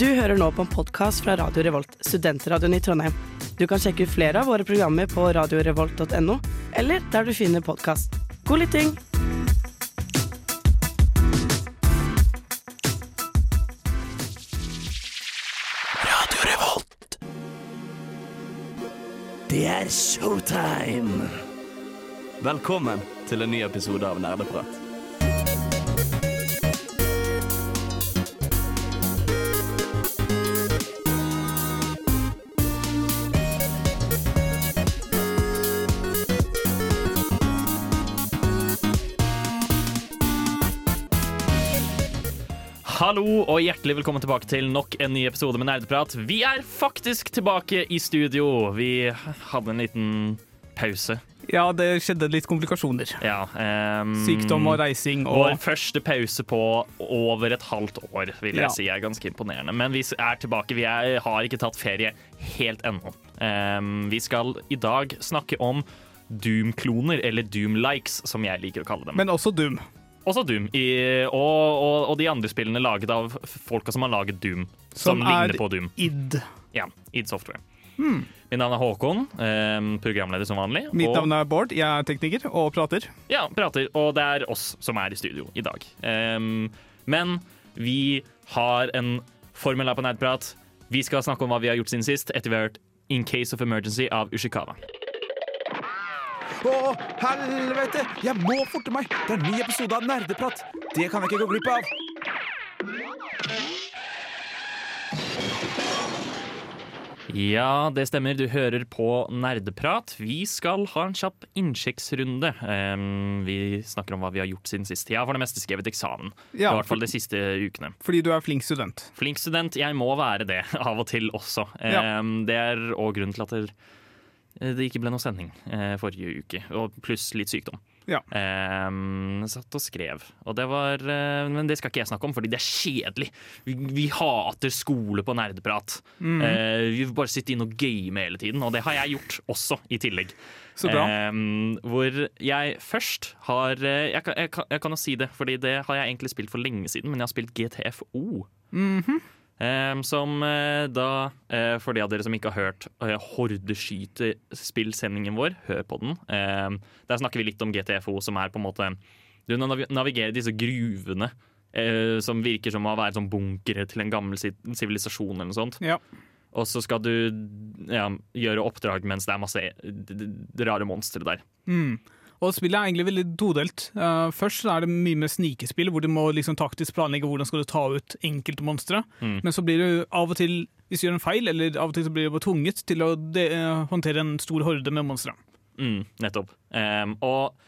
Du hører nå på en podkast fra Radio Revolt, studentradioen i Trondheim. Du kan sjekke ut flere av våre programmer på radiorevolt.no, eller der du finner podkast. God lytting! Radio Revolt. Det er showtime! Velkommen til en ny episode av Nerdeprat. Hallo og hjertelig velkommen tilbake til nok en ny episode med Nerdeprat. Vi er faktisk tilbake i studio. Vi hadde en liten pause. Ja, det skjedde litt komplikasjoner. Ja, um, Sykdom og reising Vår første pause på over et halvt år, vil jeg Ja. si er ganske imponerende. Men vi er tilbake. Vi er, har ikke tatt ferie helt ennå. Um, vi skal i dag snakke om Doom-kloner, eller Doom-likes, som jeg liker å kalle dem. Men også Doom. Også Doom, i, og, og, og de andre spillene laget av folka som har laget Doom. Som, Som ligner er på Doom. id. Ja, id Software. Mitt navn er Håkon, ehm, programleder som vanlig. Mitt navn er Bård, jeg er tekniker og prater. Ja, prater, og det er oss som er i studio i dag. Um, men vi har en formel her på Nerdprat. Vi skal snakke om hva vi har gjort siden sist, etter vi har hørt In Case of Emergency av Ushikawa. Å, helvete! Jeg må forte meg! Det er en ny episode av Nerdeprat. Det kan jeg ikke gå glipp av. Ja, det stemmer. Du hører på Nerdeprat. Vi skal ha en kjapp innsjekksrunde. Um, vi snakker om hva vi har gjort siden sist. Jeg har for det meste skrevet eksamen. Ja, I hvert fall de siste ukene. Fordi du er flink student. Flink student. Jeg må være det av og til også. Ja. Ehm, det er òg grunnen til at det, det ikke ble noe sending eh, forrige uke. Og pluss litt sykdom. Ja. Ehm, satt og skrev. Og det var eh, Men det skal ikke jeg snakke om, fordi det er kjedelig. Vi, vi hater skole på nerdeprat. Mm. Eh, vi bare sitte inne og game hele tiden, og det har jeg gjort også, i tillegg. Så bra. Ehm, hvor jeg først har eh, jeg, kan, jeg, kan, jeg kan jo si det, fordi det har jeg egentlig spilt for lenge siden, men jeg har spilt GTFO. Mhm. Ehm, som eh, da, eh, for de av dere som ikke har hørt uh, Hordeskytespillsendingen vår, hør på den. Ehm, der snakker vi litt om GTFO, som er på en måte Du nav navigerer disse gruvene. eh, som virker som å være sånn bunkere til en gammel sivilisasjon eller noe sånt. Ja. Og så skal du ja, gjøre oppdrag mens det er masse eh, rare monstre der. Mm. Og spillet er egentlig veldig todelt. Uh, først er det mye med snikespill, hvor du må liksom taktisk planlegge hvordan skal du ta ut enkelte monstre. Mm. Men så blir du av og til, hvis du gjør en feil, eller av og til så blir du tvunget til å de eh, håndtere en stor horde med monstre. Mm, nettopp. Um, og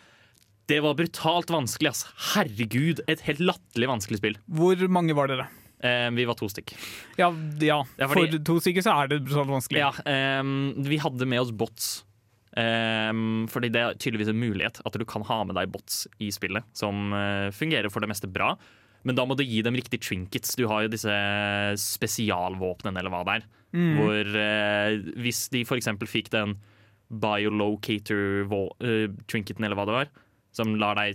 det var brutalt vanskelig, ass. Herregud, et helt latterlig vanskelig spill. Hvor mange var dere? Um, vi var to stykk. Ja, ja. Ja, fordi- for to stykker så er det brutalt vanskelig. Ja, um, vi hadde med oss bots. Ehm, fordi det er tydeligvis en mulighet at du kan ha med deg bots i spillet, som eh, fungerer for det meste bra. Men da må du gi dem riktig trinkets. Du har jo disse spesialvåpnene, eller hva det er. Hvor eh, hvis de f.eks. fikk den biolocator-trinketen, eller hva det var, som lar deg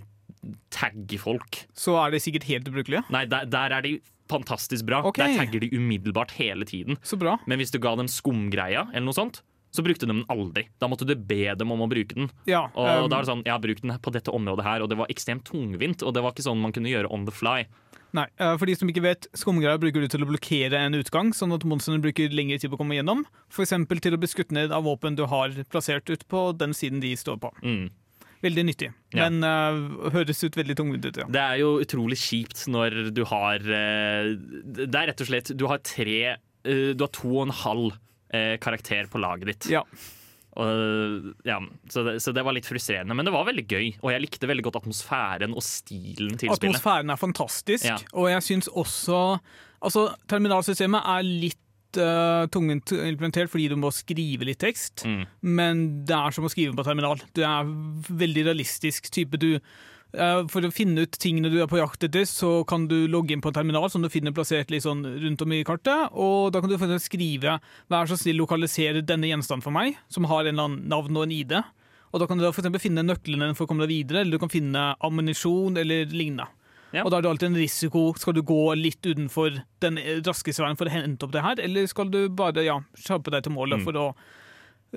tagge folk Så er det sikkert helt ubrukelige. Nei, der, der er de fantastisk bra. Okay. Der tagger de umiddelbart hele tiden. Så bra. Men hvis du ga dem skumgreia, eller noe sånt, så brukte de den aldri. Da måtte du be dem om å bruke den. Ja, Og um, da er det sånn, Jeg har brukt den på dette området her, og det var ekstremt tungvint. Og det var ikke sånn man kunne gjøre on the fly. Nei, eh, For de som ikke vet, skumgreier bruker du til å blokkere en utgang, sånn at monstrene bruker lengre tid på å komme gjennom. F.eks. til å bli skutt ned av våpen du har plassert ut på den siden de står på. Mm. Veldig nyttig, Ja. men uh, høres ut veldig tungvint ut. ja. Det er jo utrolig kjipt når du har uh, Det er rett og slett Du har tre uh, Du har to og en halv karakter på laget ditt. Ja, Og, ja, så, det, så det var litt frustrerende, men det var veldig gøy. Og jeg likte veldig godt atmosfæren og stilen til spillet. Atmosfæren er fantastisk, Ja. og jeg syns også Altså, terminalsystemet er litt uh, tungvint implementert fordi du må skrive litt tekst, Mm. men det er som å skrive på terminal. Du er veldig realistisk type. Du eh, for å finne ut tingene du er på jakt etter, så kan du logge inn på en terminal som du finner plassert litt sånn rundt om i kartet. Og da kan du skrive 'vær så snill lokalisere denne gjenstanden for meg', som har en eller annen navn og en ID. Og da kan du da for finne nøklene for å komme deg videre, eller du kan finne ammunisjon eller lignende. Ja. Og da er det alltid en risiko. Skal du gå litt utenfor den raskeste veien for å hente opp det her, eller skal du bare ja, kjappe deg til målet Mm. for å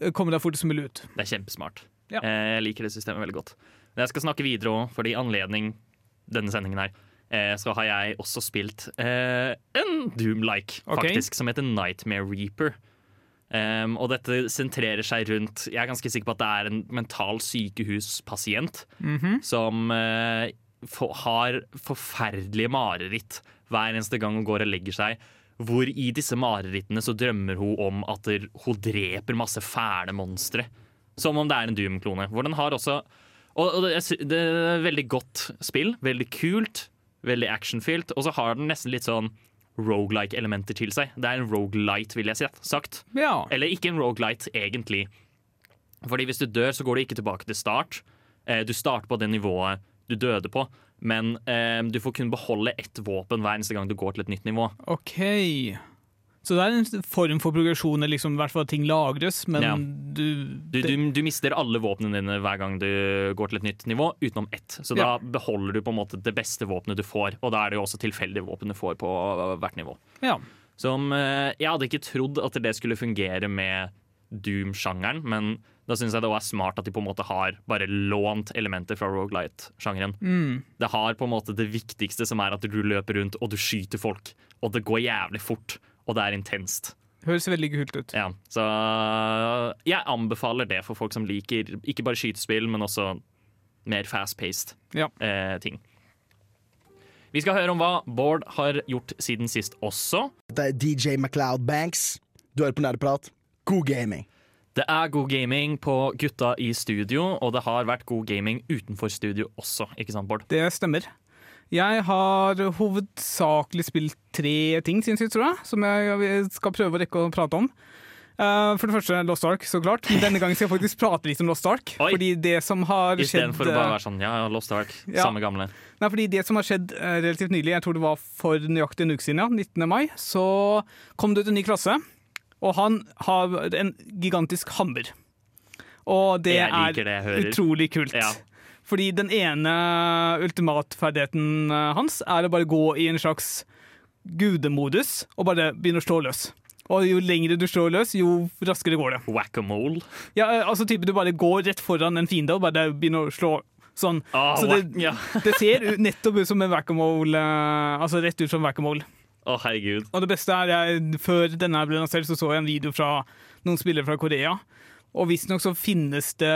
eh, komme deg fortest mulig ut? Det er kjempesmart. Ja. Eh, Jeg liker det systemet veldig godt. Men jeg skal snakke videre òg, for i anledning denne sendingen her, eh, så har jeg også spilt eh, en Doom-like, Ok. faktisk, som heter Nightmare Reaper. Um, og dette sentrerer seg rundt Jeg er ganske sikker på at det er en mental sykehuspasient som eh, for, har forferdelige mareritt hver eneste gang hun går og legger seg. Hvor i disse marerittene så drømmer hun om at der- hun dreper masse fæle monstre. Som om det er en Doom-klone. Hvor den har også Og, det er et veldig godt spill. Veldig kult. Veldig actionfylt. Og så har den nesten litt sånn rogelike-elementer til seg. Det er en rogelight, vil jeg si, sagt. Ja. Eller ikke en rogelight, egentlig. Fordi hvis du dør, så går du ikke tilbake til start. Eh, Du starter på det nivået du døde på, men eh, du får kun beholde ett våpen hver eneste gang du går til et nytt nivå. OK. Så det er en form for progresjon, liksom, i hvert fall at ting lagres, men Ja. du, Du, det, du, du mister alle våpnene dine hver gang du går til et nytt nivå, utenom ett. Så da Ja. beholder du på en måte det beste våpenet du får, og da er det jo også tilfeldige våpen du får på hvert nivå. Ja. Som eh, Jeg hadde ikke trodd at det skulle fungere med Doom-sjangeren, men da syns jeg det er smart at de på en måte har bare lånt elementer fra Rogalight-sjangeren. Mm. Det har på en måte det viktigste, som er at du løper rundt og du skyter folk. Og det går jævlig fort, og det er intenst. Høres veldig kult ut. Ja, så jeg anbefaler det for folk som liker ikke bare skytespill, men også mer fast-paced Ja. eh, ting. Vi skal høre om hva Bård har gjort siden sist også. Det er DJ MacLeod Banks. Du hører på Nerdeprat. God gaming. Det er god gaming på gutta i studio, og det har vært god gaming utenfor studio også, ikke sant, Bård? Det stemmer. Jeg har hovedsakelig spilt tre ting siden sist, tror jeg, som jeg skal prøve å rekke å prate om. Uh, for det første Lost Ark, så klart. Men denne gangen skal jeg faktisk prate litt om Lost Ark. Oi. Fordi det som har skjedd Istedenfor å bare eh, være sånn ja, ja, Lost Ark, Ja. samme gamle. Nei, fordi det som har skjedd eh, relativt nylig, jeg tror det var for nøyaktig en uke siden, ja, 19. mai, så kom det ut en ny klasse, og han har en gigantisk hammer. Og det Jeg det jeg er hører. utrolig kult. Ja. Fordi den ene ultimatferdigheten eh, hans er å bare gå i en slags gudemodus og bare begynne å slå løs. Og jo lengre du slår løs, jo raskere går det. Whack-a-mole. Ja, eh, altså type Du bare går rett foran en fiende og bare begynner å slå sånn. Ah, Så det, ja. det ser nettopp ut som en whack-a-mole. eh, Altså rett ut som whack-a-mole. Å, herregud. Og det beste er, jeg, før denne ble lansert, så så jeg en video fra noen spillere fra Korea. Og visstnok så finnes det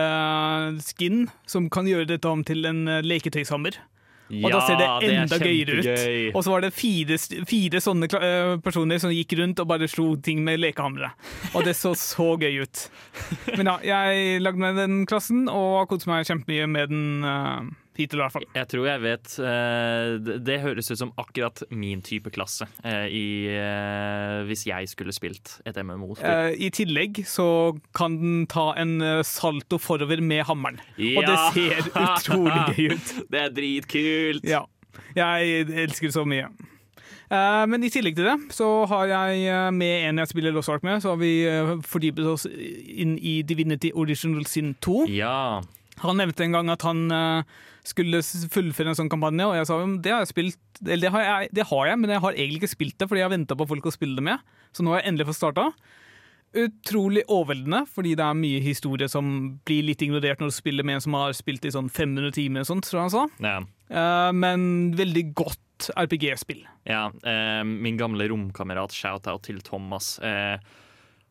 skin som kan gjøre dette om til en eh, leketøyshammer. Og da ser det enda er gøyere ut. Og så var det fire, fire sånne eh, personer som gikk rundt og bare slo ting med lekehamre. Og det så så gøy ut. Men ja, jeg lagde meg den klassen og har kost meg kjempemye med den uh, hittil, i hvert fall. Jeg tror jeg vet eh, det, høres ut som akkurat min type klasse eh, i, eh, hvis jeg skulle spilt et MMO-spill. Eh, I tillegg så kan den ta en salto forover med hammeren. Og det ser utrolig gøy ut. det er dritkult! Ja. Jeg elsker det så mye. Men i tillegg til det så har jeg med en jeg spiller Lost Ark med, så har vi fordypet oss inn i Divinity Original Sin 2. Ja. Han nevnte en gang at han eh, skulle fullføre en sånn kampanje, og jeg sa jo det har jeg spilt Eller det har jeg, det har jeg men jeg har egentlig ikke spilt det fordi jeg har venta på folk å spille det med. Så nå har jeg endelig fått starta. Utrolig overveldende, fordi det er mye historie som blir litt ignorert når du spiller med en som har spilt i sånn 500 timer, og sånt, tror jeg han sa. ja. Eh, men veldig godt RPG-spill. Ja, eh, min gamle romkamerat, shout-out til Thomas,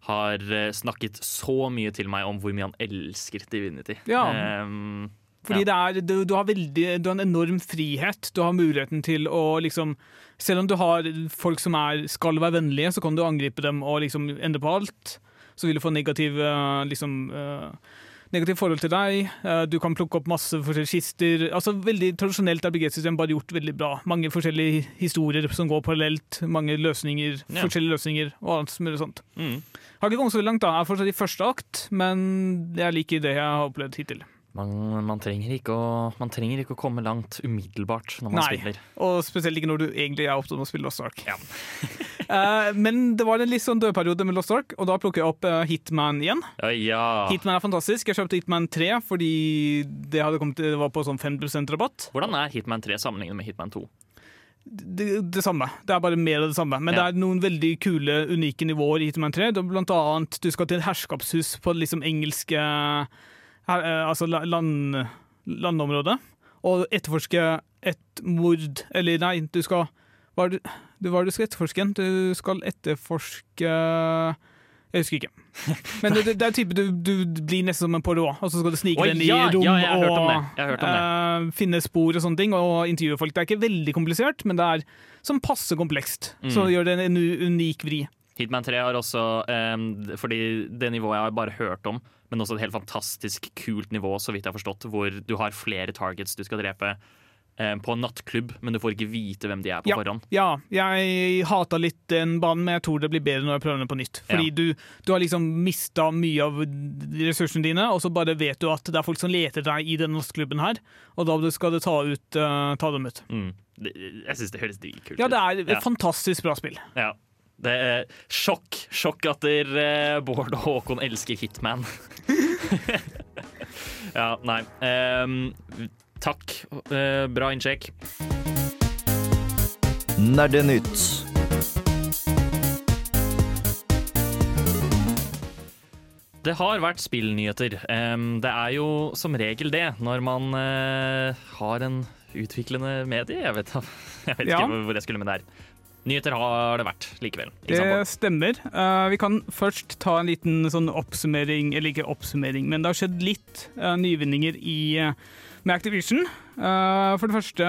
har eh, snakket så mye til meg om hvor mye han elsker Divinity. Ja. Um, Fordi det er, du, du, har veldig, du har en enorm frihet. Du har muligheten til å liksom Selv om du har folk som er, skal være vennlige, så kan du angripe dem og liksom endre på alt. Så vil du få negativ eh, liksom eh, Negativt forhold til deg. Eh, Du kan plukke opp masse forskjellige kister. Altså Veldig tradisjonelt RPG-system, bare gjort veldig bra. Mange forskjellige historier som går parallelt. Mange løsninger, Ja. forskjellige løsninger og alt mulig sånt. mm. Har ikke kommet så langt, da. Jeg er fortsatt i første akt, men jeg liker det jeg har opplevd hittil. Man, man, trenger ikke å, man trenger ikke å komme langt umiddelbart når man Nei. spiller. Og spesielt ikke når du egentlig er opptatt med å spille Lost Ark. Ja. uh, men det var en litt sånn dødperiode med Lost Ark, og da plukker jeg opp uh, Hitman igjen. Ja, ja. Hitman er fantastisk. Jeg kjøpte Hitman 3 fordi det, kommet, det var på sånn 5% rabatt. Hvordan er Hitman 3 sammenlignet med Hitman 2? det, det samme. Det er bare mer av det samme. Men Ja. det er noen veldig kule, unike nivåer i Hitman 3. Er blant annet du skal til et herskapshus på liksom engelske her, eh, Altså land, landområdet, og etterforske et mord Eller nei, du skal Hva er det du, hva er det du skal etterforske? Du skal etterforske Jeg husker ikke. Men det, det er type du, du blir nesten som en Poirot, og så skal du snike Oi, deg inn i ja, rom ja, og eh, finne spor og sånne ting, og intervjue folk. Det er ikke veldig komplisert, men det er som passe komplekst. Mm. Så gjør det en unik vri. Hitman 3 har også um, Fordi det nivået jeg har bare hørt om, men også et helt fantastisk kult nivå, så vidt jeg har forstått, hvor du har flere targets du skal drepe ehm, på en nattklubb, men du får ikke vite hvem de er på Ja. forhånd. Ja, jeg hata litt den banen, men jeg tror det blir bedre når jeg prøver den på nytt. Fordi Ja. du, du har liksom mista mye av ressursene dine, og så bare vet du at det er folk som leter deg i denne nattklubben her, og da skal du ta, ut, uh, ta dem ut. Mm. Jeg syns det høres dritkult Ja, det er et Ja. fantastisk bra spill. Ja. Det er sjokk. Sjokk at der, eh, Bård og Håkon elsker Hitman. ja, nei. Um, takk. Uh, bra innsjekk. Nerdenytt. Det har vært spillnyheter. Ehm, det er jo som regel det når man eh, har en utviklende medie. Jeg vet, jeg vet Ja. ikke hvor jeg skulle med det her. Nyheter har det vært likevel. Det stemmer. Uh, vi kan først ta en liten sånn oppsummering, eller ikke oppsummering, men det har skjedd litt uh, nyvinninger i, uh, med Activision. For det første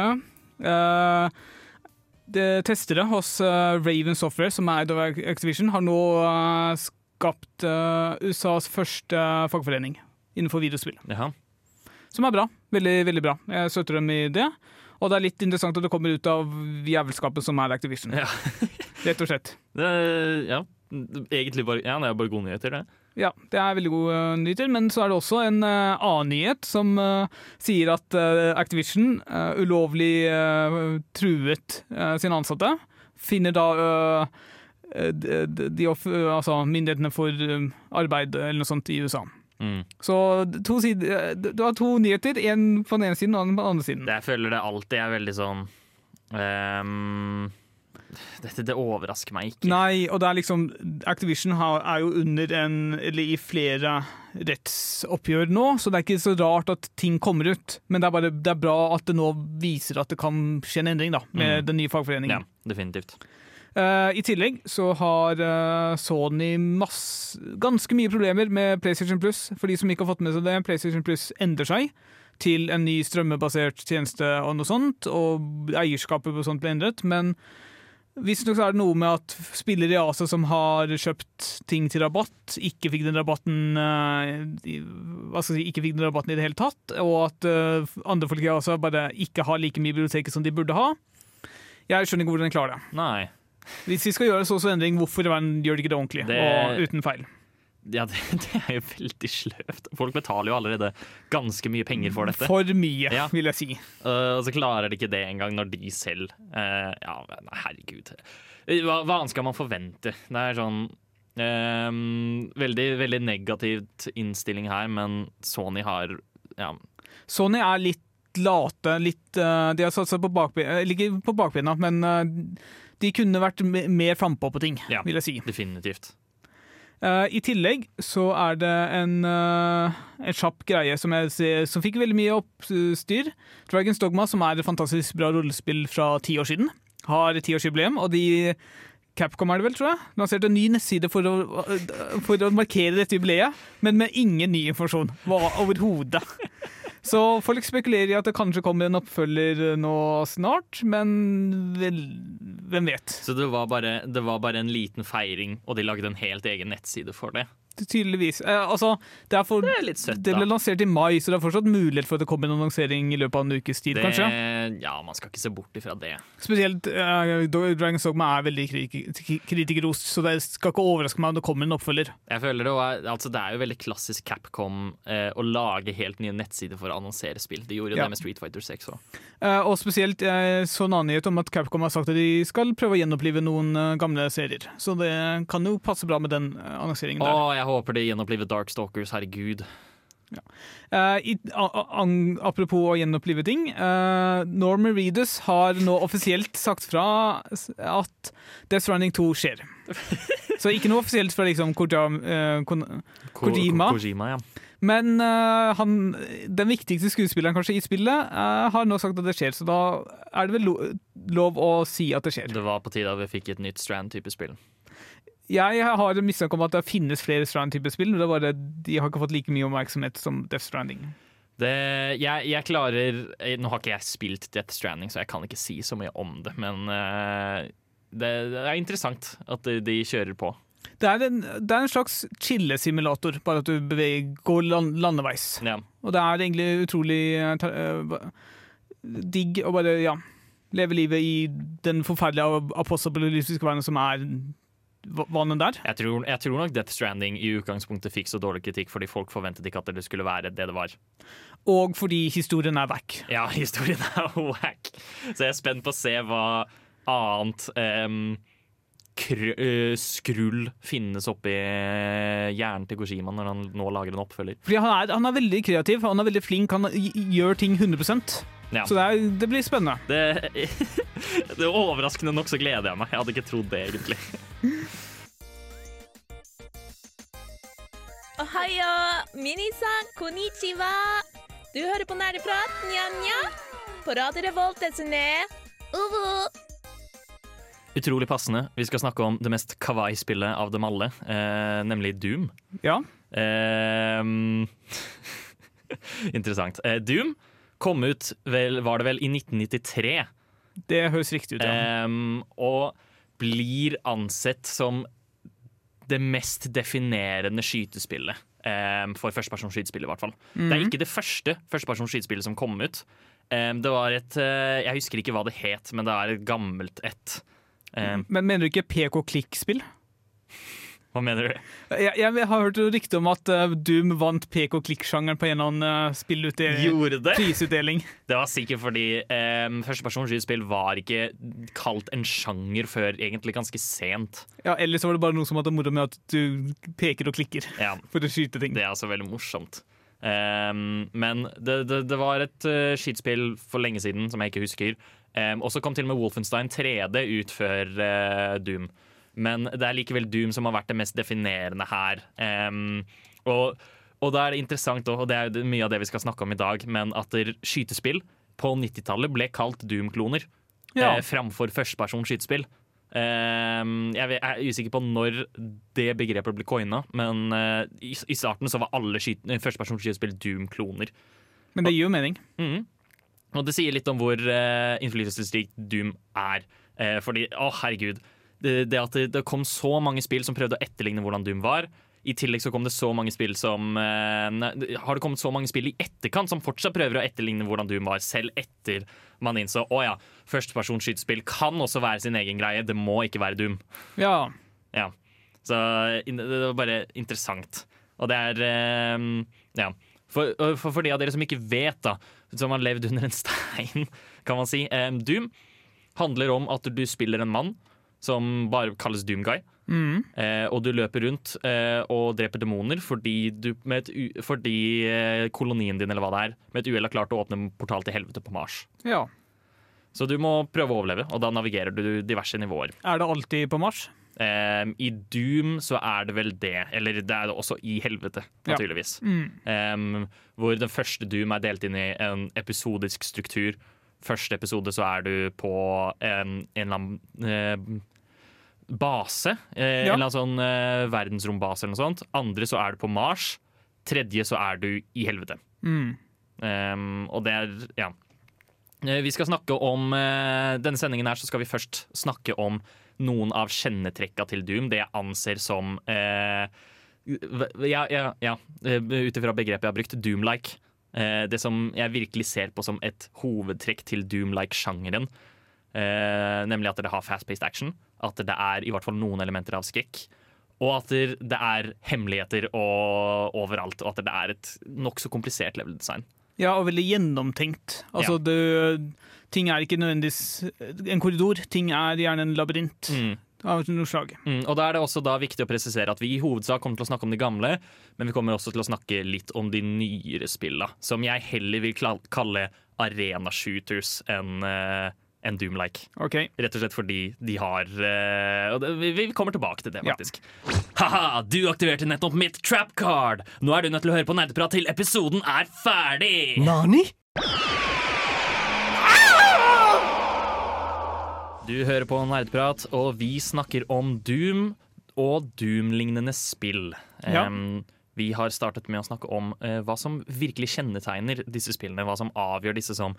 det Testere hos Raven Software, som er eid av Activision, har nå skapt USAs første fagforening innenfor videospill. Jaha. Som er bra. Veldig, veldig bra. Jeg støtter dem i det. Og det er litt interessant at det kommer ut av jævelskapet som er Activision. Ja. Rett og slett. Det, ja. Egentlig bare, ja, det er bare gode nyheter, det. Ja, det er veldig gode uh, nyheter, men så er det også en uh, annen nyhet som uh, sier at uh, Activision ulovlig truet sine ansatte. Finner da de, de, altså myndighetene for arbeid eller noe sånt i USA. Mm. Så to sider, uh, du har to nyheter, én på den ene siden og en på den andre siden. Jeg føler det alltid er veldig sånn um, dette, det overrasker meg ikke. Nei, og det er liksom Activision har, er jo under en Eller i flere rettsoppgjør nå, så det er ikke så rart at ting kommer ut. Men det er bare det er bra at det nå viser at det kan skje en endring da, med Mm. den nye fagforeningen. Ja, definitivt. Eh, I tillegg så har eh, Sony masse, ganske mye problemer med PlayStation Plus. For de som ikke har fått med seg det, PlayStation Plus endrer seg til en ny strømmebasert tjeneste og noe sånt, og eierskapet på sånt ble endret. Men visstnok er det noe med at spillere i Asia som har kjøpt ting til rabatt, ikke fikk den rabatten eh, hva skal jeg si, ikke fikk den rabatten i det hele tatt, og at andre folk i Asia bare ikke har like mye bibliotek som de burde ha. Jeg skjønner ikke hvordan de klarer det. Nei. Hvis vi skal gjøre så så endring, hvorfor gjør de ikke det ordentlig Det- og uten feil? Ja, det, det er jo veldig sløvt. Folk betaler jo allerede ganske mye penger for dette. For mye, Ja. vil jeg si. Uh, og så klarer de ikke det engang når de selv uh, Ja, men herregud. Hva, hva annet skal man forvente? Det er sånn uh, veldig, veldig negativt innstilling her, men Sony har ja, Sony er litt late, litt eh, De har satt seg på bakbena, ikke på bakbena, men eh, de kunne vært mer frampå på ting, Ja. vil jeg si. definitivt. Uh, I tillegg så er det en, uh, en kjapp greie som, jeg som fikk veldig mye oppstyr. Dragons Dogma, som er et fantastisk bra rollespill fra ti år siden, har tiårsjubileum, og de Capcom er det vel, tror jeg, lanserte en ny nettside for å, for å markere dette jubileet, men med ingen ny informasjon overhodet. Så folk spekulerer i at det kanskje kommer en oppfølger nå snart, men vel, hvem vet? Så det var, bare, det var bare en liten feiring, og de lagde en helt egen nettside for det. Tydeligvis. Eh, altså, det, er for, Det er litt søtt, det ble lansert i mai, så det er fortsatt mulighet for at det kommer en annonsering i løpet av en ukes tid, det kanskje. ja, man skal ikke se bort ifra det. Spesielt eh, Dragon's Dogma er veldig kritik- kritikerrost, så det skal ikke overraske meg om det kommer en oppfølger. Jeg føler Det også. altså det er jo veldig klassisk Capcom eh, å lage helt nye nettsider for å annonsere spill. De gjorde jo Ja. det med Street Fighter 6 òg. Eh, og spesielt uh, så en annen nyhet om at Capcom har sagt at de skal prøve å gjenopplive noen eh, gamle serier. Så det kan jo passe bra med den annonseringen der. der. jeg håper de gjenoppliver Darkstalkers, herregud. Eh, i, a, a, apropos å gjenopplive ting. Uh, Norman Reedus har nå offisielt sagt fra at Death Stranding 2 skjer. Så ikke noe offisielt fra liksom Kojam, uh, Kon Ko- Kojima. Ko- Kojima ja. Men eh, han, den viktigste skuespilleren kanskje i spillet eh, har nå sagt at det skjer, så da er det vel lo lov å si at det skjer. Det var på tide at vi fikk et nytt Strand-type spill. Jeg har en mistanke om at det finnes flere Strand-type spill, men det er bare, de har ikke fått like mye oppmerksomhet som Death Stranding. Det, jeg, jeg klarer eh, Nå har ikke jeg spilt Death Stranding, så jeg kan ikke si så mye om det, men eh, det, det er interessant at de, de kjører på. Det er en, det er en slags chillesimulator, bare at du beveger, går land, landeveis. Ja. Og det er egentlig utrolig ba- digg å bare ja, leve livet i den forferdelige apostopolysiske verden som er va- vanen der. Jeg, tror, jeg tror nok Death Stranding i utgangspunktet fikk så dårlig kritikk fordi folk forventet ikke at det skulle være det det var. Og fordi historien er back. Ja, historien er wack. Så jeg er spent på å se hva annet um, skrull finnes oppi eh, hjernen til Kojima når han nå lager en oppfølger. Fordi han er, han er veldig kreativ, han er veldig flink, han gjør ting 100 Ja. Så det, er, det blir spennende. Det, det overraskende nok så gleder jeg meg. Jeg hadde ikke trodd det, egentlig. Ohayo, minisan, konnichiwa. Du hører på Nerdeprat, nja-nja. På Radio Revolt, desne. Uvu. Utrolig passende. Vi skal snakke om det mest kawaii-spillet av dem alle, eh, nemlig Doom. Ja. Eh, interessant. Eh, Doom kom ut, vel, var det vel, i 1993. Det høres riktig ut, ja. Ehm, og blir ansett som det mest definerende skytespillet. Um, for førstepersons skytespill, i hvert fall. Det er ikke det første førstepersonsskytespillet som kom ut. Um, det var et uh, Jeg husker ikke hva det het, men det er et gammelt et. Um, Men mener du ikke PK-klikk-spill? Hva mener du? Jeg, jeg har hørt rykte om at eh, Doom vant PK-klikk-sjangeren på en eller annen uh, spillutdeling. Det? Prisutdeling. Det var sikkert fordi um, førstepersonsskytespill var ikke kalt en sjanger før egentlig ganske sent. Ja, Eller så var det bare noe som hadde moro med at du peker og klikker Ja, for å skyte ting. Det er altså veldig morsomt. Um, men det, det, det var et uh, skytespill for lenge siden som jeg ikke husker. Um, og så kom til og med Wolfenstein 3D ut før uh, Doom. Men det er likevel Doom som har vært det mest definerende her. Um, og, og da er det interessant, og det er mye av det vi skal snakke om i dag, men at skytespill på 90-tallet ble kalt Doom-kloner Ja. eh, framfor førstepersons skytespill. Ehm, jeg er usikker på når det begrepet ble coina, men eh, i, i starten så var alle eh, førstepersons skytespill Doom-kloner. Men det gir jo mening. Mhm. Og det sier litt om hvor uh, innflytelsesrikt Doom er. Eh, fordi, å herregud, det, det at det, kom så mange spill som prøvde å etterligne hvordan Doom var. I tillegg så kom det så mange spill som eh, nei, Har det kommet så mange spill i etterkant som fortsatt prøver å etterligne hvordan Doom var, selv etter man innså å ja, førstepersonsskytespill kan også være sin egen greie. Det må ikke være Doom. Ja. Ja. Så det var bare interessant. Og det er eh, Ja. For, for, for de av dere som ikke vet, da, som har levd under en stein, kan man si. eh, Doom handler om at du spiller en mann som bare kalles Doomguy. Eh, og du løper rundt eh, og dreper demoner fordi, du, fordi eh, kolonien din eller hva det er, med et uhell har klart å åpne en portal til helvete på Mars. ja. Så du må prøve å overleve, og da navigerer du diverse nivåer. Er det alltid på Mars? Um, I Doom så er det vel det. Eller det er det også i helvete, Ja. naturligvis. Um, hvor den første Doom er delt inn i en episodisk struktur. Første episode så er du på en, en eller annen eh, base. Eh, Ja. En eller annen sånn eh, verdensrombase eller noe sånt. Andre så er du på Mars. Tredje så er du i helvete. Mm. Um, og det er Ja. Eh, Vi skal snakke om eh, denne sendingen her så skal vi først snakke om noen av kjennetrekka til Doom. Det jeg anser som eh, Ja, ja, ja eh, ut ifra begrepet jeg har brukt, Doom-like. Eh, det som jeg virkelig ser på som et hovedtrekk til Doom-like-sjangeren. Nemlig at det har fast-paced action. At det er i hvert fall noen elementer av skrekk. Og at det er hemmeligheter og, overalt, og at det er et nokså komplisert level design. Ja, og veldig gjennomtenkt. Altså, det, ting er ikke nødvendigvis en korridor, ting er gjerne en labyrint. Mm. av noe slag. Mm, og da er det også viktig å presisere at vi i hovedsak kommer til å snakke om de gamle, men vi kommer også til å snakke litt om de nyere spilla, som jeg heller vil kalle arena shooters enn eh, enn Doom-like. Okay. Rett og slett fordi de har uh, Og det, vi, vi kommer tilbake til det, faktisk. Ha-ha, du aktiverte nettopp mitt trap card! Nå er du nødt til å høre på nerdeprat til episoden er ferdig! Nani? Du hører på Nerdprat, og vi snakker om Doom og Doom-lignende spill. Ja. Em, vi har startet med å snakke om eh, hva som virkelig kjennetegner disse spillene. Hva som avgjør disse som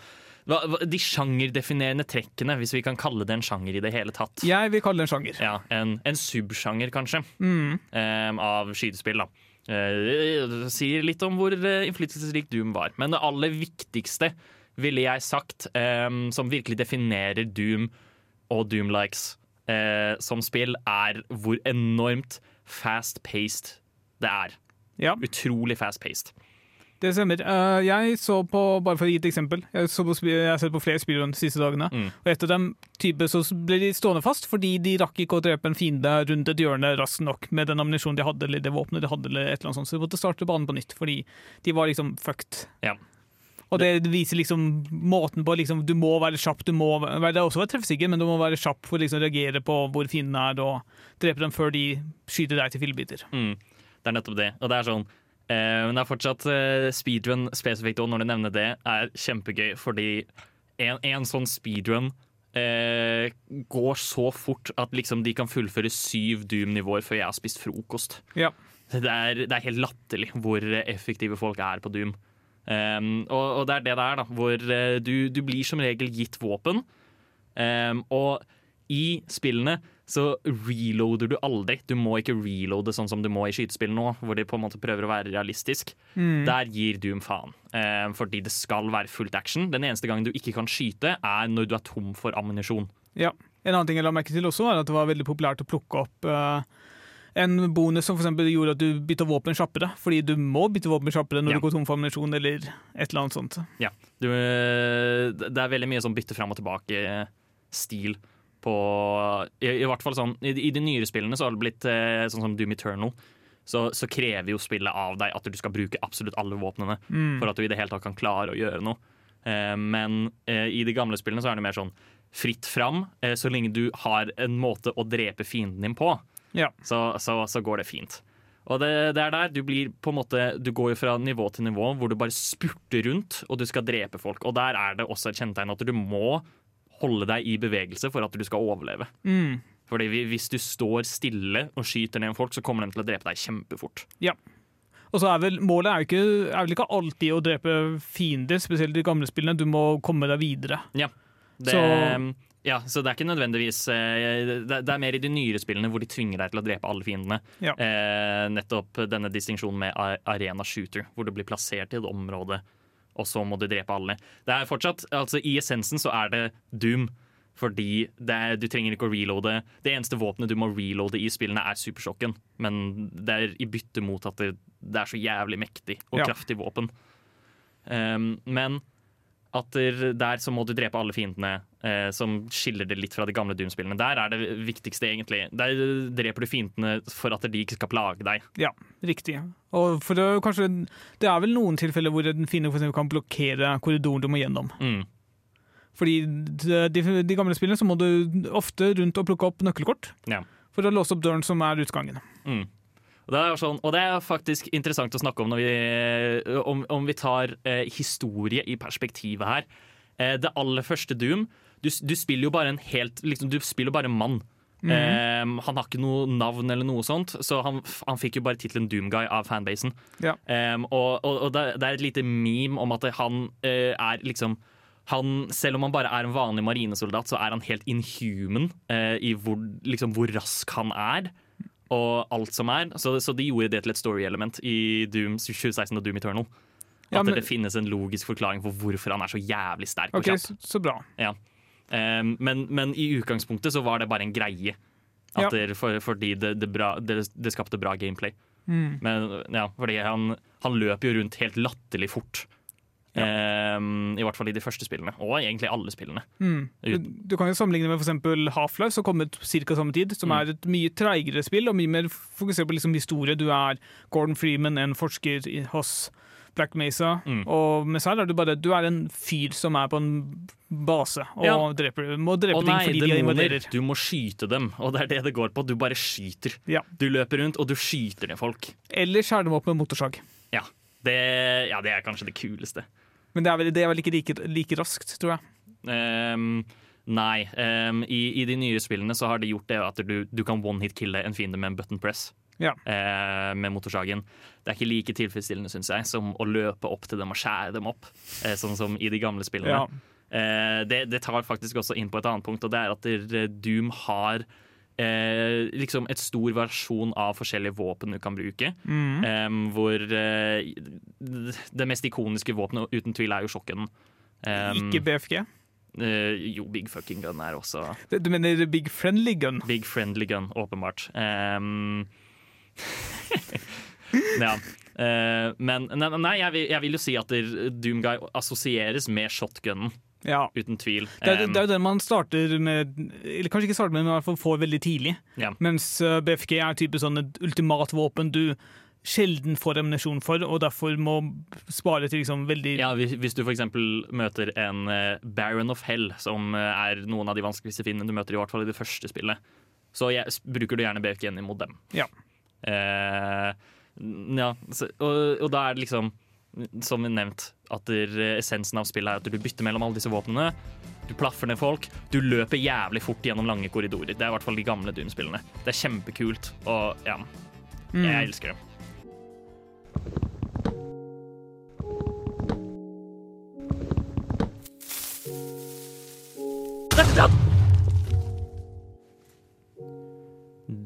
hva, hva, De sjangerdefinerende trekkene, hvis vi kan kalle det en sjanger i det hele tatt. Jeg vil kalle det en sjanger. Ja, En, en subsjanger, kanskje, Mm. em, av skytespill. da. Eh, sier litt om hvor eh, innflytelsesrik Doom var. Men det aller viktigste, ville jeg sagt, em, som virkelig definerer Doom og Doom-likes eh, som spill, er hvor enormt fast-paced det er. Ja, Utrolig fast-paced. det stemmer. Eh, jeg så på, bare for å gi et eksempel, jeg, så på, jeg har sett på flere spillrun de siste dagene. Mm. Og etter dem type så ble de stående fast fordi de rakk ikke å drepe en fiende rundt et hjørne raskt nok med den ammunisjonen de hadde, eller det våpenet de hadde, eller et eller annet sånt. Så de måtte starte banen på nytt fordi de var liksom fucked. Ja. Og det viser liksom måten på liksom, Du må være kjapp, du må være, det er også være treffsikker, men du må være kjapp for å liksom, reagere på hvor fienden er, og drepe dem før de skyter deg til fillebiter. Mm, det er nettopp det. Og det er sånn eh, Men det er fortsatt eh, speedrun spesifikt, og når du nevner det, er kjempegøy, fordi en, en sånn speedrun eh, går så fort at liksom de kan fullføre syv Doom-nivåer før jeg har spist frokost. Ja. Det er, det er helt latterlig hvor effektive folk er på Doom. Um, og, og det er det det er, da, hvor eh, du, du blir som regel gitt våpen. Um, og i spillene så reloader du aldri. Du må ikke reloade sånn som du må i skytespill nå, hvor de på en måte prøver å være realistisk. Der gir Doom faen, Eh, fordi det skal være fullt action. Den eneste gangen du ikke kan skyte, er når du er tom for ammunisjon. Ja. En annen ting jeg la merke til også, var at det var veldig populært å plukke opp eh, en bonus som for gjorde at du bytta våpen kjappere. Fordi du må bytte våpen kjappere når Ja. du går tom for ammunisjon eller et eller annet sånt. Ja. Du, eh, det er veldig mye sånn bytte fram og tilbake-stil på i, I hvert fall sånn I, i de nyere spillene så har det blitt eh, sånn som Doom Eternal. Så, så krever jo spillet av deg at du skal bruke absolutt alle våpnene for at du i det hele tatt kan klare å gjøre noe. Eh, men eh, i de gamle spillene så er det mer sånn fritt fram. Så lenge du har en måte å drepe fienden din på, Ja. så, så, så går det fint. Og det, det er der du blir på en måte Du går jo fra nivå til nivå hvor du bare spurter rundt og du skal drepe folk. Og der er det også et kjennetegn at du må holde deg i bevegelse for at du skal overleve. Mm. Fordi hvis du står stille og skyter ned folk, så kommer de til å drepe deg kjempefort. Og så er vel Målet er, jo ikke, er vel ikke alltid å drepe fiender, spesielt i de gamle spillene. Du må komme deg videre. Det, Så- ja, så det er ikke nødvendigvis eh, det er mer i de nyere spillene hvor de tvinger deg til å drepe alle fiendene. Ja. Eh, nettopp denne distinksjonen med arena shooter, hvor du blir plassert i et område, og så må du drepe alle. Det er fortsatt, altså I essensen så er det Doom. Fordi det er, du trenger ikke å reloade. Det eneste våpenet du må reloade i spillene, er supersjokken. Men det er i bytte mot at det, det er så jævlig mektig og Ja. kraftig våpen. Um, men at der, så må du drepe alle fiendene, eh, som skiller det litt fra de gamle Doom-spillene. Der er det viktigste, egentlig. Der dreper du fiendene for at de ikke skal plage deg. Ja, riktig. Og for det, kanskje, det er vel noen tilfeller hvor en fiende for kan blokkere korridoren du må gjennom. Mm. Fordi de, de, de gamle spillene så må du ofte rundt og plukke opp nøkkelkort Ja. for å låse opp døren som er utgangen. Mm. Og, det er sånn, og det er faktisk interessant å snakke om når vi, om, om vi tar eh, historie i perspektivet her. Eh, det aller første Doom Du, du spiller jo bare en helt liksom, Du spiller bare en mann. Eh, han har ikke noe navn eller noe sånt, så han, han fikk jo bare tittelen Doomguy av fanbasen. Ja. Um, og og, og det, det er et lite meme om at han eh, er liksom han, selv om han bare er en vanlig marinesoldat, så er han helt inhuman eh, i hvor, liksom, hvor rask han er. Og alt som er. Så, så de gjorde det til et story-element i Doom 2016 og Doom Eternal. At Ja, men- det finnes en logisk forklaring for hvorfor han er så jævlig sterk Ok, så, så bra. Ja. Um, men, men i utgangspunktet så var det bare en greie. Ja. det, for, fordi det, det, bra, det skapte bra gameplay. Mm. Men ja, fordi han, han løper jo rundt helt latterlig fort. Ehm, I hvert fall i de første spillene, og egentlig alle spillene. Mm. Du, du kan jo sammenligne med eksempel Half-Life, som kom ut ca. samme tid. Som Mm. er et mye treigere spill og mye mer fokusert på liksom historie. Du er Gordon Freeman, en forsker i, hos Black Mesa. Mm. Og med seg er du bare Du er en fyr som er på en base og Ja. dreper, må drepe Å ting nei, fordi de invaderer. Du må skyte dem, og det er det det går på. Du bare skyter. Ja. Du løper rundt, og du skyter ned folk. Eller skjærer dem opp med motorsag. Ja, det, ja, det er kanskje det kuleste. Men det er vel, det er vel ikke like, like raskt, tror jeg. Um, nei. Um, i, I de nye spillene så har de gjort det at du, du kan one-hit-kille en fiende med en button press. Ja. eh, med motorsagen. Det er ikke like tilfredsstillende synes jeg, som å løpe opp til dem og skjære dem opp, eh, sånn som i de gamle spillene. Ja. Eh, det, det tar faktisk også inn på et annet punkt, og det er at Doom har eh, liksom et stor versjon av forskjellige våpen du kan bruke. Mm. Eh, hvor det mest ikoniske våpenet uten tvil er jo sjokken. Ikke BFG. eh, jo, Big Fucking Gun er også Du mener Big Friendly Gun? Big Friendly Gun, åpenbart. Ja. Eh, men nei jeg, vil, jeg vil jo si at Doomguy assosieres med shotgunen, Ja. uten tvil. Det er, det er jo den man starter med Eller kanskje ikke starter med, men i hvert fall får veldig tidlig. ja. Mens eh, BFG er type sånn et ultimat våpen du sjelden får ammunisjon for, og derfor må spare til liksom veldig Ja, hvis, hvis du f.eks. møter en eh, Baron of Hell, som eh, er noen av de vanskeligste fiendene du møter, i hvert fall i det første spillet, så jeg, bruker du gjerne BFG-en imot dem. Ja. Eh, ja så, og, og da er det liksom, som nevnt, at der, eh, essensen av spillet er at du bytter mellom alle disse våpnene. Du plaffer ned folk. Du løper jævlig fort gjennom lange korridorer. Det er i hvert fall de gamle Dune-spillene. Det er kjempekult, og ja, jeg elsker det.